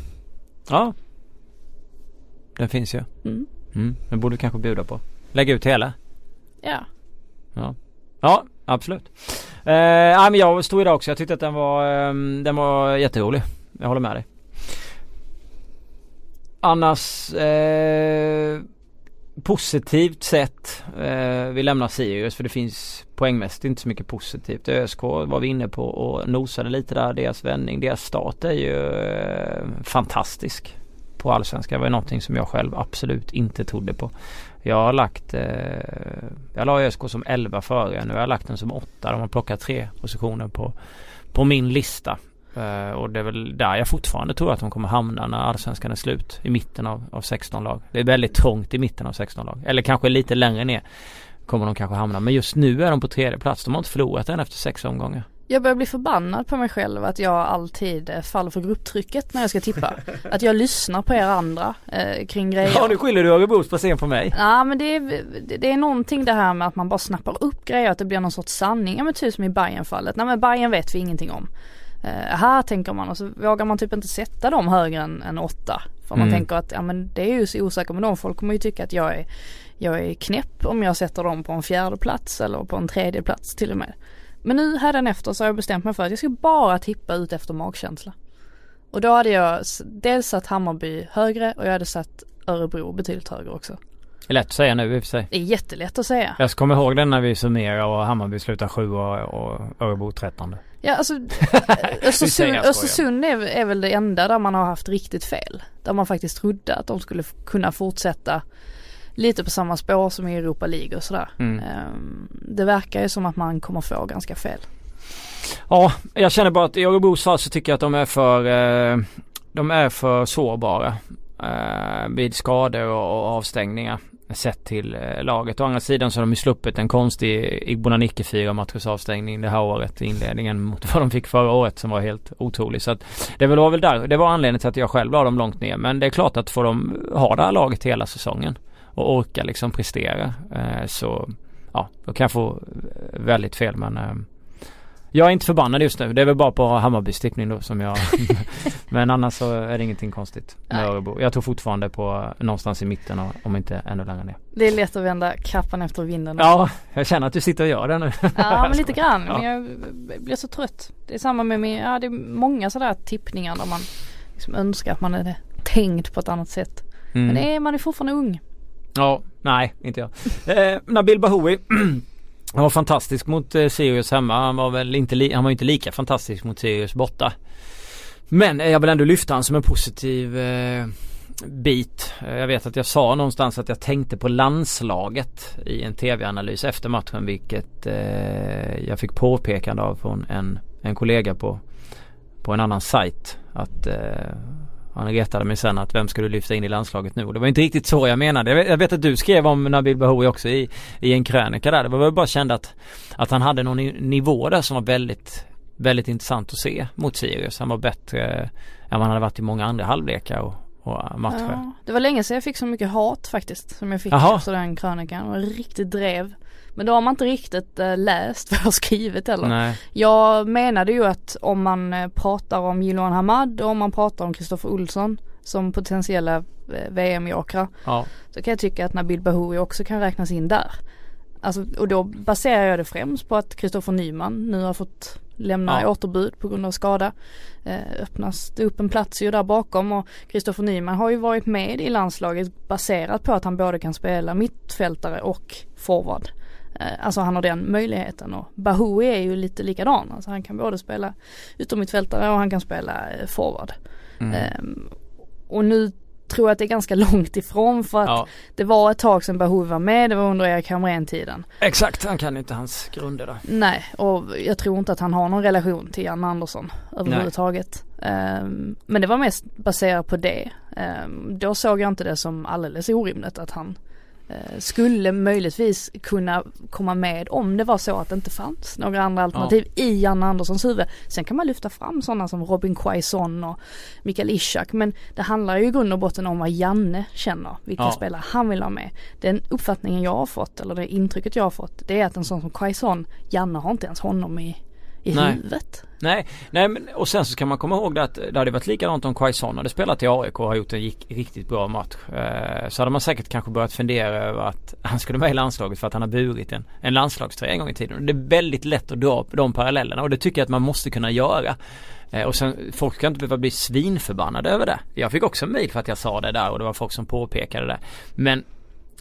Ja. Den finns ju. Mm. Mm. Den borde du kanske bjuda på. Lägga ut hela. Ja. Ja. Ja, absolut. Eh, men jag stod idag också. Jag tyckte att den var, eh, den var jätterolig. Jag håller med dig. Annars eh, positivt sett eh, vi lämnar Sirius för det finns poängmässigt inte så mycket positivt. ÖSK var vi inne på och nosade lite där. Deras vändning, deras start är ju eh, fantastisk på allsvenskan. Det var någonting som jag själv absolut inte trodde på. Jag har lagt, eh, jag la ÖSK som 11 före. Nu har jag lagt den som 8. De har plockat tre positioner på, på min lista. Eh, och det är väl där jag fortfarande tror att de kommer hamna när allsvenskan är slut. I mitten av, av 16 lag. Det är väldigt trångt i mitten av 16 lag. Eller kanske lite längre ner kommer de kanske hamna. Men just nu är de på tredje plats. De har inte förlorat än efter sex omgångar. Jag börjar bli förbannad på mig själv att jag alltid eh, faller för grupptrycket när jag ska tippa. att jag lyssnar på er andra eh, kring grejer. Ja nu skyller du Örebros placering på mig. Ja men det är, det är någonting det här med att man bara snappar upp grejer, att det blir någon sorts sanning. Ja men typ som i Bayern fallet Nej men Bayern vet vi ingenting om. Eh, här tänker man och så vågar man typ inte sätta dem högre än, än åtta. För man mm. tänker att ja men det är ju så osäkert med dem. Folk kommer ju tycka att jag är, jag är knäpp om jag sätter dem på en fjärde plats eller på en tredje plats till och med. Men nu efter så har jag bestämt mig för att jag ska bara tippa ut efter magkänsla. Och då hade jag dels satt Hammarby högre och jag hade satt Örebro betydligt högre också. Det är lätt att säga nu i och för sig. Det är jättelätt att säga. Jag kommer ihåg den när vi summerade och Hammarby slutar sju och, Örebro trettonde. Ja alltså Östersund är, är väl det enda där man har haft riktigt fel. Där man faktiskt trodde att de skulle kunna fortsätta lite på samma spår som i Europa League och sådär. Mm. Ehm, det verkar ju som att man kommer få ganska fel. Ja, jag känner bara att i Örebros fall så tycker jag att de är för eh, De är för sårbara eh, vid skador och, avstängningar sett till eh, laget. Å andra sidan så har de ju sluppit en konstig Igbonanicke fyra matchers avstängning det här året i inledningen mot vad de fick förra året som var helt otrolig. Så att det var väl där, det var anledningen till att jag själv la dem långt ner. Men det är klart att får de ha det här laget hela säsongen och orka liksom prestera eh, så ja, då kan jag få väldigt fel men eh, jag är inte förbannad just nu. Det är väl bara på Hammarbys tippning då som jag Men annars så är det ingenting konstigt med Nej. Örebro. Jag tror fortfarande på någonstans i mitten och om inte ännu längre ner. Det är lätt att vända kappan efter vinden. Ja, jag känner att du sitter och gör det nu. ja, men lite grann. Ja. Men jag blir så trött. Det är samma med min, ja det är många sådär tippningar där man liksom önskar att man är tänkt på ett annat sätt. Mm. Men är, man är fortfarande ung. Ja, nej inte jag. Eh, Nabil Bahoui Han var fantastisk mot eh, Sirius hemma. Han var väl inte, li- han var inte lika fantastisk mot Sirius borta. Men eh, jag vill ändå lyfta han som en positiv eh, bit. Eh, jag vet att jag sa någonstans att jag tänkte på landslaget i en tv-analys efter matchen vilket eh, jag fick påpekande av från en, en kollega på, på en annan sajt. Att eh, han retade mig sen att vem ska du lyfta in i landslaget nu? Och det var inte riktigt så jag menade. Jag vet, jag vet att du skrev om Nabil Bahoui också i, i en krönika där. Det var väl bara kände att, att han hade någon nivå där som var väldigt, väldigt intressant att se mot Sirius. Han var bättre än han hade varit i många andra halvlekar och, och matcher. Ja, det var länge sedan jag fick så mycket hat faktiskt som jag fick Aha. efter den krönikan. Det var riktigt drev. Men då har man inte riktigt äh, läst vad jag har skrivit heller. Nej. Jag menade ju att om man äh, pratar om Jiloan Hamad och om man pratar om Kristoffer Olsson som potentiella äh, VM-jokrar. Ja. Så kan jag tycka att Nabil Bahoui också kan räknas in där. Alltså, och då baserar jag det främst på att Kristoffer Nyman nu har fått lämna ja. återbud på grund av skada. Eh, öppnas det upp en plats ju där bakom och Kristoffer Nyman har ju varit med i landslaget baserat på att han både kan spela mittfältare och forward. Eh, alltså han har den möjligheten och Bahoui är ju lite likadan. Alltså han kan både spela yttermittfältare och han kan spela eh, forward. Mm. Um, och nu tror jag att det är ganska långt ifrån för att ja. det var ett tag sedan Bahoui var med, det var under Erik Hamrén-tiden. Exakt, han kan inte hans grunder där. Nej, och jag tror inte att han har någon relation till Jan Andersson överhuvudtaget. Um, men det var mest baserat på det. Um, då såg jag inte det som alldeles orimligt att han skulle möjligtvis kunna komma med om det var så att det inte fanns några andra alternativ ja. i Janne Anderssons huvud. Sen kan man lyfta fram sådana som Robin Quaison och Mikael Ishak men det handlar ju i grund och botten om vad Janne känner, vilka ja. spelare han vill ha med. Den uppfattningen jag har fått eller det intrycket jag har fått det är att en sån som Quaison, Janne har inte ens honom i i nej. huvudet. Nej, nej men och sen så kan man komma ihåg det att det hade varit likadant om Quaison hade spelat i AIK och har gjort en gick, riktigt bra match. Eh, så hade man säkert kanske börjat fundera över att han skulle med i landslaget för att han har burit en, en landslagströja en gång i tiden. Och det är väldigt lätt att dra de parallellerna och det tycker jag att man måste kunna göra. Eh, och sen folk ska inte behöva bli svinförbannade över det. Jag fick också mejl för att jag sa det där och det var folk som påpekade det. Men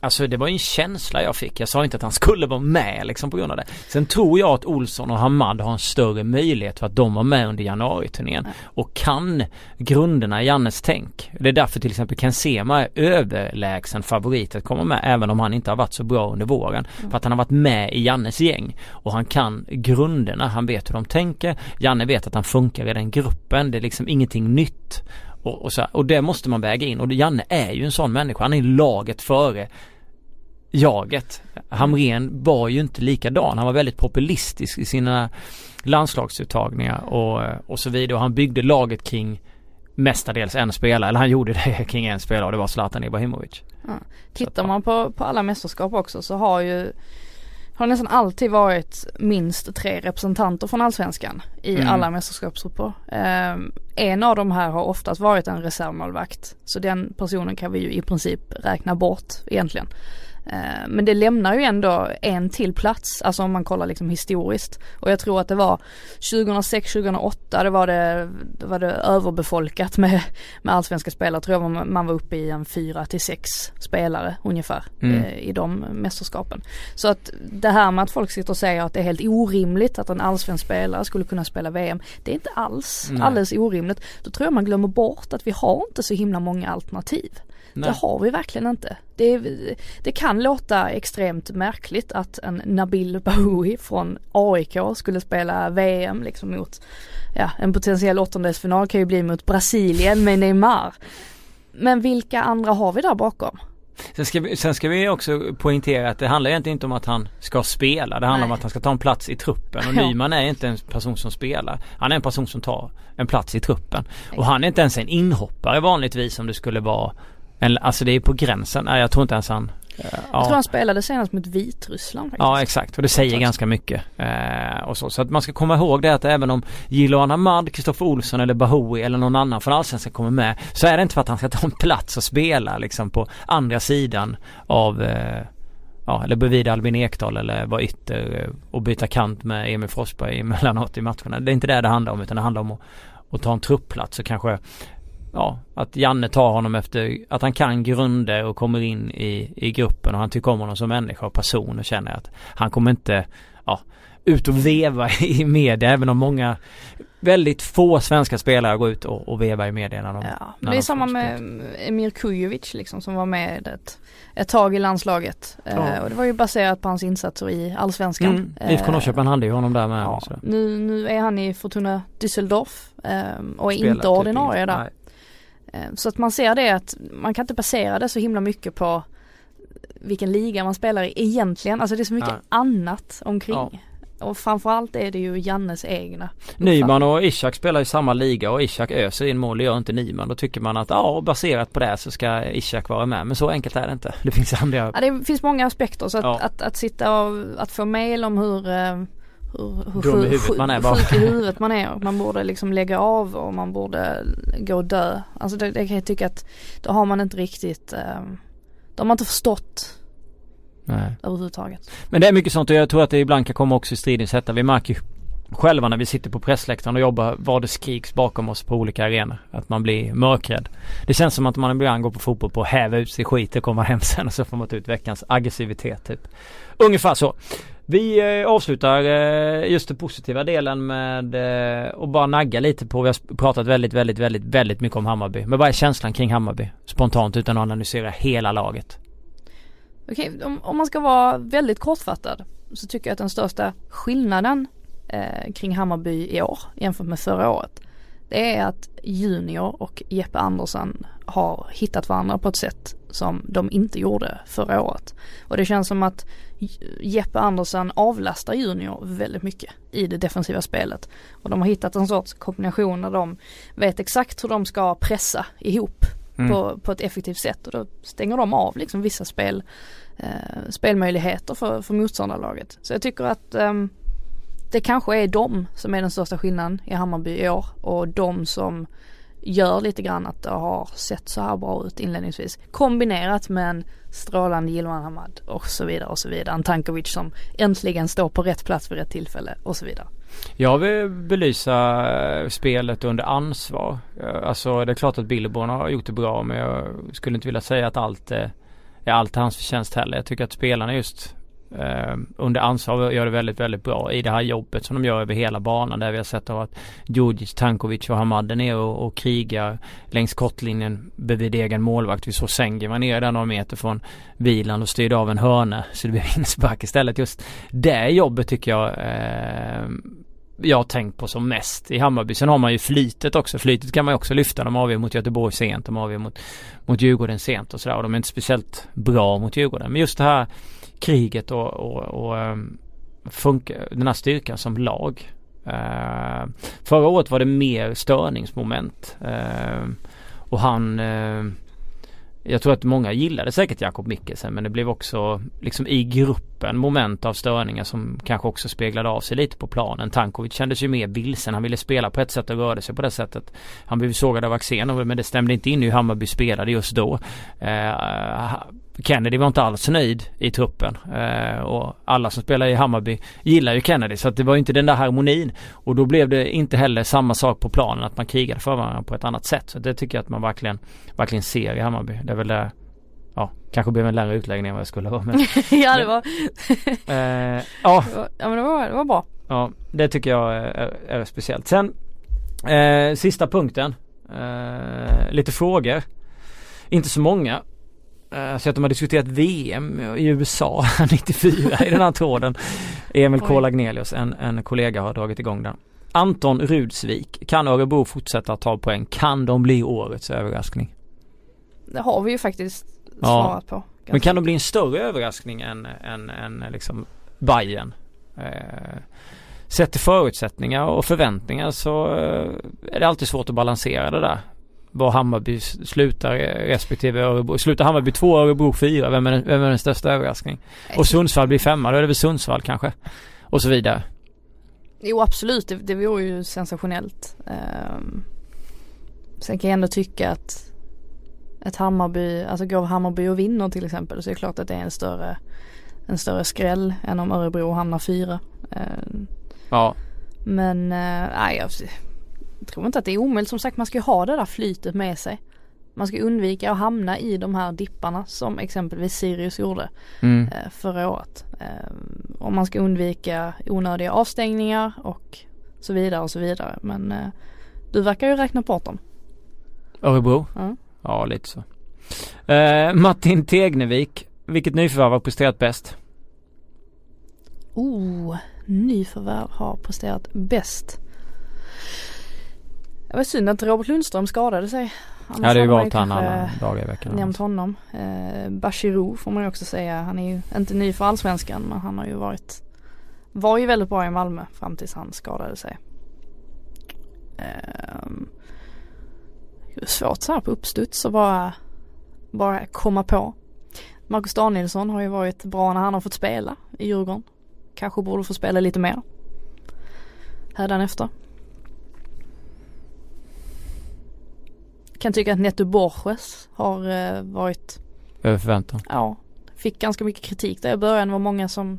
Alltså det var en känsla jag fick. Jag sa inte att han skulle vara med liksom på grund av det. Sen tror jag att Olsson och Hamad har en större möjlighet för att de var med under januariturnén och kan grunderna i Jannes tänk. Det är därför till exempel Ken Sema är överlägsen favorit att komma med även om han inte har varit så bra under våren. Mm. För att han har varit med i Jannes gäng och han kan grunderna. Han vet hur de tänker. Janne vet att han funkar i den gruppen. Det är liksom ingenting nytt. Och, och, så, och det måste man väga in och Janne är ju en sån människa. Han är laget före jaget. Hamren var ju inte likadan. Han var väldigt populistisk i sina landslagsuttagningar och, och så vidare. Och han byggde laget kring mestadels en spelare, eller han gjorde det kring en spelare och det var Zlatan Ibrahimovic. Ja. Tittar man på, på alla mästerskap också så har ju har nästan alltid varit minst tre representanter från allsvenskan i mm. alla mästerskapsgrupper. Eh, en av de här har oftast varit en reservmålvakt. Så den personen kan vi ju i princip räkna bort egentligen. Eh, men det lämnar ju ändå en till plats, alltså om man kollar liksom historiskt. Och jag tror att det var 2006-2008, det var det, det var det överbefolkat med, med allsvenska spelare. Tror jag man var uppe i en fyra till sex spelare ungefär mm. Eh, i de mästerskapen. Så att det här med att folk sitter och säger att det är helt orimligt att en allsvensk spelare skulle kunna spela VM. Det är inte alls Nej. alldeles orimligt. Då tror jag man glömmer bort att vi har inte så himla många alternativ. Nej. Det har vi verkligen inte. Det, det, kan låta extremt märkligt att en Nabil Bahoui från AIK skulle spela VM liksom mot, ja en potentiell åttondelsfinal kan ju bli mot Brasilien med Neymar. Men vilka andra har vi där bakom? Sen ska, vi, sen ska vi också poängtera att det handlar egentligen inte om att han ska spela. Det handlar Nej. om att han ska ta en plats i truppen. Och. Nyman är inte en person som spelar. Han är en person som tar en plats i truppen. Och han är inte ens en inhoppare vanligtvis om det skulle vara en, alltså det är på gränsen. Nej jag tror inte ens han Ja. Jag tror han spelade senast mot Vitryssland faktiskt. Ja exakt och det säger ganska mycket. Eh, och så. så att man ska komma ihåg det att även om Jiloan Ahmad, Kristoffer Olsson eller Bahoui eller någon annan från Allsvenskan kommer med så är det inte för att han ska ta en plats och spela liksom på andra sidan av eh, Ja eller bredvid Albin Ekdal eller vara ytter eh, och byta kant med Emil Forsberg emellanåt i matcherna. Det är inte det det handlar om utan det handlar om att, att ta en truppplats och kanske ja, att Janne tar honom efter att han kan grunder och kommer in i, i gruppen och han tycker om honom som människa och person och känner att han kommer inte, ja, ut och veva i media även om många väldigt få svenska spelare går ut och, och vevar i media när de ja, när Det är samma med Emir Kujovic liksom som var med ett, ett tag i landslaget. Ja. Eh, och det var ju baserat på hans insatser i allsvenskan. Mm. IFK Norrköping hade ju honom där med. Ja, nu, nu är han i Fortuna Düsseldorf eh, och är Spelar inte ordinarie där. Nej. Eh, så att man ser det att man kan inte basera det så himla mycket på vilken liga man spelar i egentligen. Alltså det är så mycket ja. annat omkring. Ja. Och framförallt är det ju Jannes egna. Nyman och Ishak spelar i samma liga och Ishak öser in mål, gör inte Nyman. Då tycker man att ja, baserat på det så ska Ishak vara med. Men så enkelt är det inte. Det finns andra. Ja, det finns många aspekter så att, ja. att, att, att, sitta och att få mail om hur eh, hur, hur Dum i huvudet man är bara. Sjuk i huvudet man är. Man borde liksom lägga av och man borde gå och dö. Alltså det, det kan jag tycka att då har man inte riktigt, eh, då har man inte förstått Nej. överhuvudtaget. Men det är mycket sånt och jag tror att det ibland kan komma också i stridens hetta. Vi märker ju själva när vi sitter på pressläktaren och jobbar vad det skriks bakom oss på olika arenor. Att man blir mörkrädd. Det känns som att man ibland går på fotboll på att häva ut sig skit och komma hem sen och så får man ta ut veckans aggressivitet typ. Ungefär så. Vi eh, avslutar eh, just den positiva delen med eh, att bara nagga lite på, vi har pratat väldigt, väldigt, väldigt, väldigt mycket om Hammarby. Men vad är känslan kring Hammarby? Spontant utan att analysera hela laget. Okej, om, om man ska vara väldigt kortfattad så tycker jag att den största skillnaden eh, kring Hammarby i år jämfört med förra året det är att Junior och Jeppe Andersson har hittat varandra på ett sätt som de inte gjorde förra året. Och det känns som att Jeppe Andersson avlastar Junior väldigt mycket i det defensiva spelet. Och de har hittat en sorts kombination där de vet exakt hur de ska pressa ihop mm. på, på ett effektivt sätt och då stänger de av liksom vissa spel, eh, spelmöjligheter för, för motståndarlaget. Så jag tycker att um, det kanske är de som är den största skillnaden i Hammarby i år och de som gör lite grann att det har sett så här bra ut inledningsvis. Kombinerat med en strålande Jiloan Hamad och så vidare och så vidare. En Tankovic som äntligen står på rätt plats vid rätt tillfälle och så vidare. Jag vill belysa eh, spelet under ansvar. Eh, alltså det är klart att Billborn har gjort det bra men jag skulle inte vilja säga att allt är är allt hans förtjänst heller. Jag tycker att spelarna just eh, under ansvar gör det väldigt, väldigt bra i det här jobbet som de gör över hela banan där vi har sett att Djurdjic, Tankovic och Hamad är nere och, och krigar längs kortlinjen bredvid egen målvakt. Vi såg Sängen var nere där några meter från vilan och styrde av en hörna så det blev inspark istället. Just det jobbet tycker jag eh, jag har tänkt på som mest i Hammarby. Sen har man ju flytet också. Flytet kan man ju också lyfta. De avgör mot Göteborg sent. De avgör mot, mot Djurgården sent och sådär. Och de är inte speciellt bra mot Djurgården. Men just det här kriget och, och, och ehm, funka, den här styrkan som lag. Uh, förra året var det mer störningsmoment. Uh, och han uh, jag tror att många gillade säkert Jakob Mikkelsen men det blev också liksom i gruppen moment av störningar som kanske också speglade av sig lite på planen. Tankovic kändes ju mer vilsen. Han ville spela på ett sätt och rörde sig på det sättet. Han blev sågad av Axén men det stämde inte in i hur Hammarby spelade just då. Eh, Kennedy var inte alls nöjd i truppen. Eh, och alla som spelar i Hammarby gillar ju Kennedy så att det var inte den där harmonin. Och då blev det inte heller samma sak på planen att man krigade för varandra på ett annat sätt. Så det tycker jag att man verkligen, verkligen ser i Hammarby. Det är väl det Ja, kanske blev en längre utläggning än vad jag skulle ha men, Ja det var eh, Ja. Ja men det var, det var bra. Ja det tycker jag är, är speciellt. Sen eh, sista punkten. Eh, Lite frågor. Inte så många Uh, så att de har diskuterat VM i USA 94 i den här tråden. Emil Kolagnelius, en, en kollega har dragit igång den. Anton Rudsvik, kan Örebro fortsätta ta poäng? Kan de bli årets överraskning? Det har vi ju faktiskt svarat ja. på. Men kan de bli en större överraskning än, än, än liksom Bayern? Uh, sett till förutsättningar och förväntningar så uh, är det alltid svårt att balansera det där var Hammarby slutar respektive Örebro. Slutar Hammarby två Örebro fyra, vem är, den, vem är den största överraskningen? Och Sundsvall blir femma, då är det väl Sundsvall kanske? Och så vidare. Jo absolut, det, det vore ju sensationellt. Um, sen kan jag ändå tycka att ett Hammarby, alltså går Hammarby och vinner till exempel så är det klart att det är en större en större skräll än om Örebro hamnar fyra. Um, ja. Men uh, nej, jag, jag tror inte att det är omöjligt. Som sagt man ska ju ha det där flytet med sig. Man ska undvika att hamna i de här dipparna som exempelvis Sirius gjorde mm. eh, förra året. Eh, och man ska undvika onödiga avstängningar och så vidare och så vidare. Men eh, du verkar ju räkna bort dem. Örebro? Mm. Ja lite så. Eh, Martin Tegnevik, vilket nyförvärv har presterat bäst? Oh, nyförvärv har presterat bäst. Det var synd att Robert Lundström skadade sig. Annars ja det är ju valt han alla dagar i veckan. Nämnt honom. Eh, Bachirou får man ju också säga. Han är ju inte ny för allsvenskan men han har ju varit Var ju väldigt bra i Malmö fram tills han skadade sig. Eh, svårt så här på uppstuds att bara Bara komma på. Marcus Danielsson har ju varit bra när han har fått spela i Djurgården. Kanske borde få spela lite mer. Hädanefter. Kan tycka att Neto Borges har eh, varit Över förväntan. Ja. Fick ganska mycket kritik där i början. Det var många som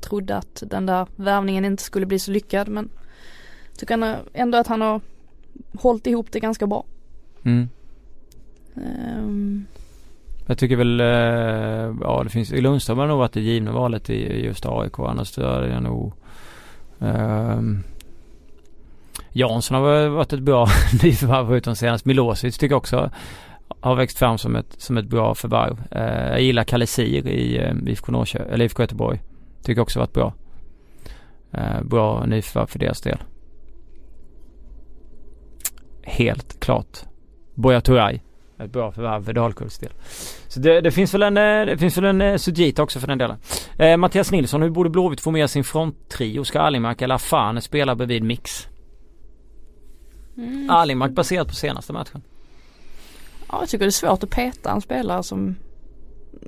trodde att den där värvningen inte skulle bli så lyckad men tycker ändå att han har hållit ihop det ganska bra. Mm. Um. Jag tycker väl, eh, ja det finns, Lundström har nog varit det givna valet i just AIK annars är jag nog um, Jansson har varit ett bra nyförvärv förutom senast. Milosevic tycker jag också har växt fram som ett, som ett bra förvärv. Eh, jag gillar Kalisir i eh, IFK, Norrkö- eller IFK Göteborg. Tycker också varit bra. Eh, bra nyförvärv för deras del. Helt klart. Boja Turay. Ett bra förvärv för Dalkurds del. Så det, det, finns väl en, eh, det finns väl en eh, Sujita också för den delen. Eh, Mattias Nilsson, hur borde Blåvitt få med sin fronttrio? Ska Alimak eller Afane spela bredvid Mix? Mm. Alimak baserat på senaste matchen. Ja jag tycker det är svårt att peta en spelare som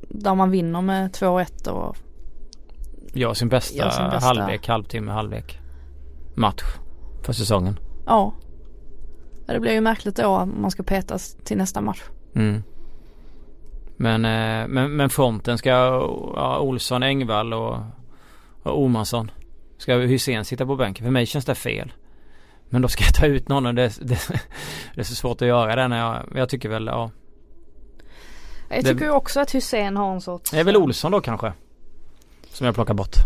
där man vinner med 2-1 och Gör sin bästa, gör sin bästa halvlek, halvtimme, halvlek match för säsongen. Ja. Det blir ju märkligt då att man ska petas till nästa match. Mm. Men, eh, men, men fronten ska ja, Olsson, Engvall och, och Omarsson. Ska Hussein sitta på bänken? För mig känns det fel. Men då ska jag ta ut någon och det, det, det är så svårt att göra det när jag, jag tycker väl ja. Jag tycker det... också att Hussein har en sorts... Det är väl Olsson då kanske? Som jag plockar bort.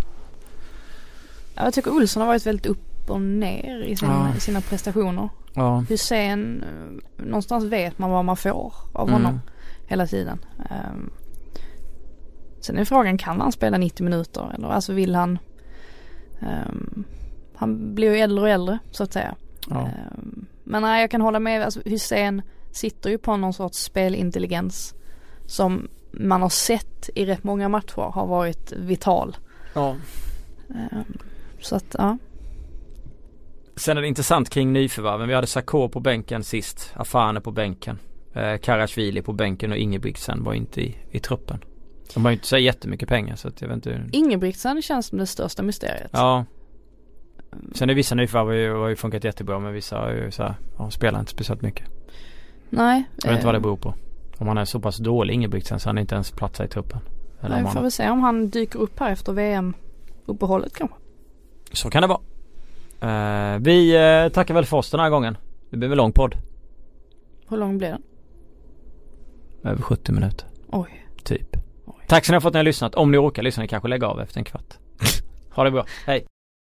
Ja, jag tycker Olsson har varit väldigt upp och ner i, sin, ja. i sina prestationer. Ja. Hussein, eh, någonstans vet man vad man får av honom mm. hela tiden. Um, sen är frågan, kan han spela 90 minuter? Eller alltså vill han um, Han blir ju äldre och äldre så att säga. Ja. Um, men nej, jag kan hålla med. Alltså, Hussein sitter ju på någon sorts spelintelligens som man har sett i rätt många matcher har varit vital. Ja. Så att, ja. Sen är det intressant kring nyförvärven. Vi hade Sarko på bänken sist. Afane på bänken. Eh, Karasvili på bänken och Ingebrigtsen var inte i, i truppen. De har ju inte så jättemycket pengar så att jag vet inte. Ingebrigtsen känns som det största mysteriet. Ja. Sen är vissa nyförvärv har ju funkat jättebra men vissa har ju så här, ja, spelar inte speciellt mycket. Nej. Jag vet inte vad det eh. beror på. Om han är så pass dålig Ingebrigtsen så han inte ens platsar i truppen. Eller Nej, vi får väl se om han dyker upp här efter VM-uppehållet kanske. Så kan det vara. Uh, vi uh, tackar väl för oss den här gången. Det blir en lång podd. Hur lång blir den? Över 70 minuter. Oj. Typ. Oj. Tack så mycket för att ni har lyssnat. Om ni orkar lyssna, ni kanske lägga av efter en kvart. ha det bra. Hej.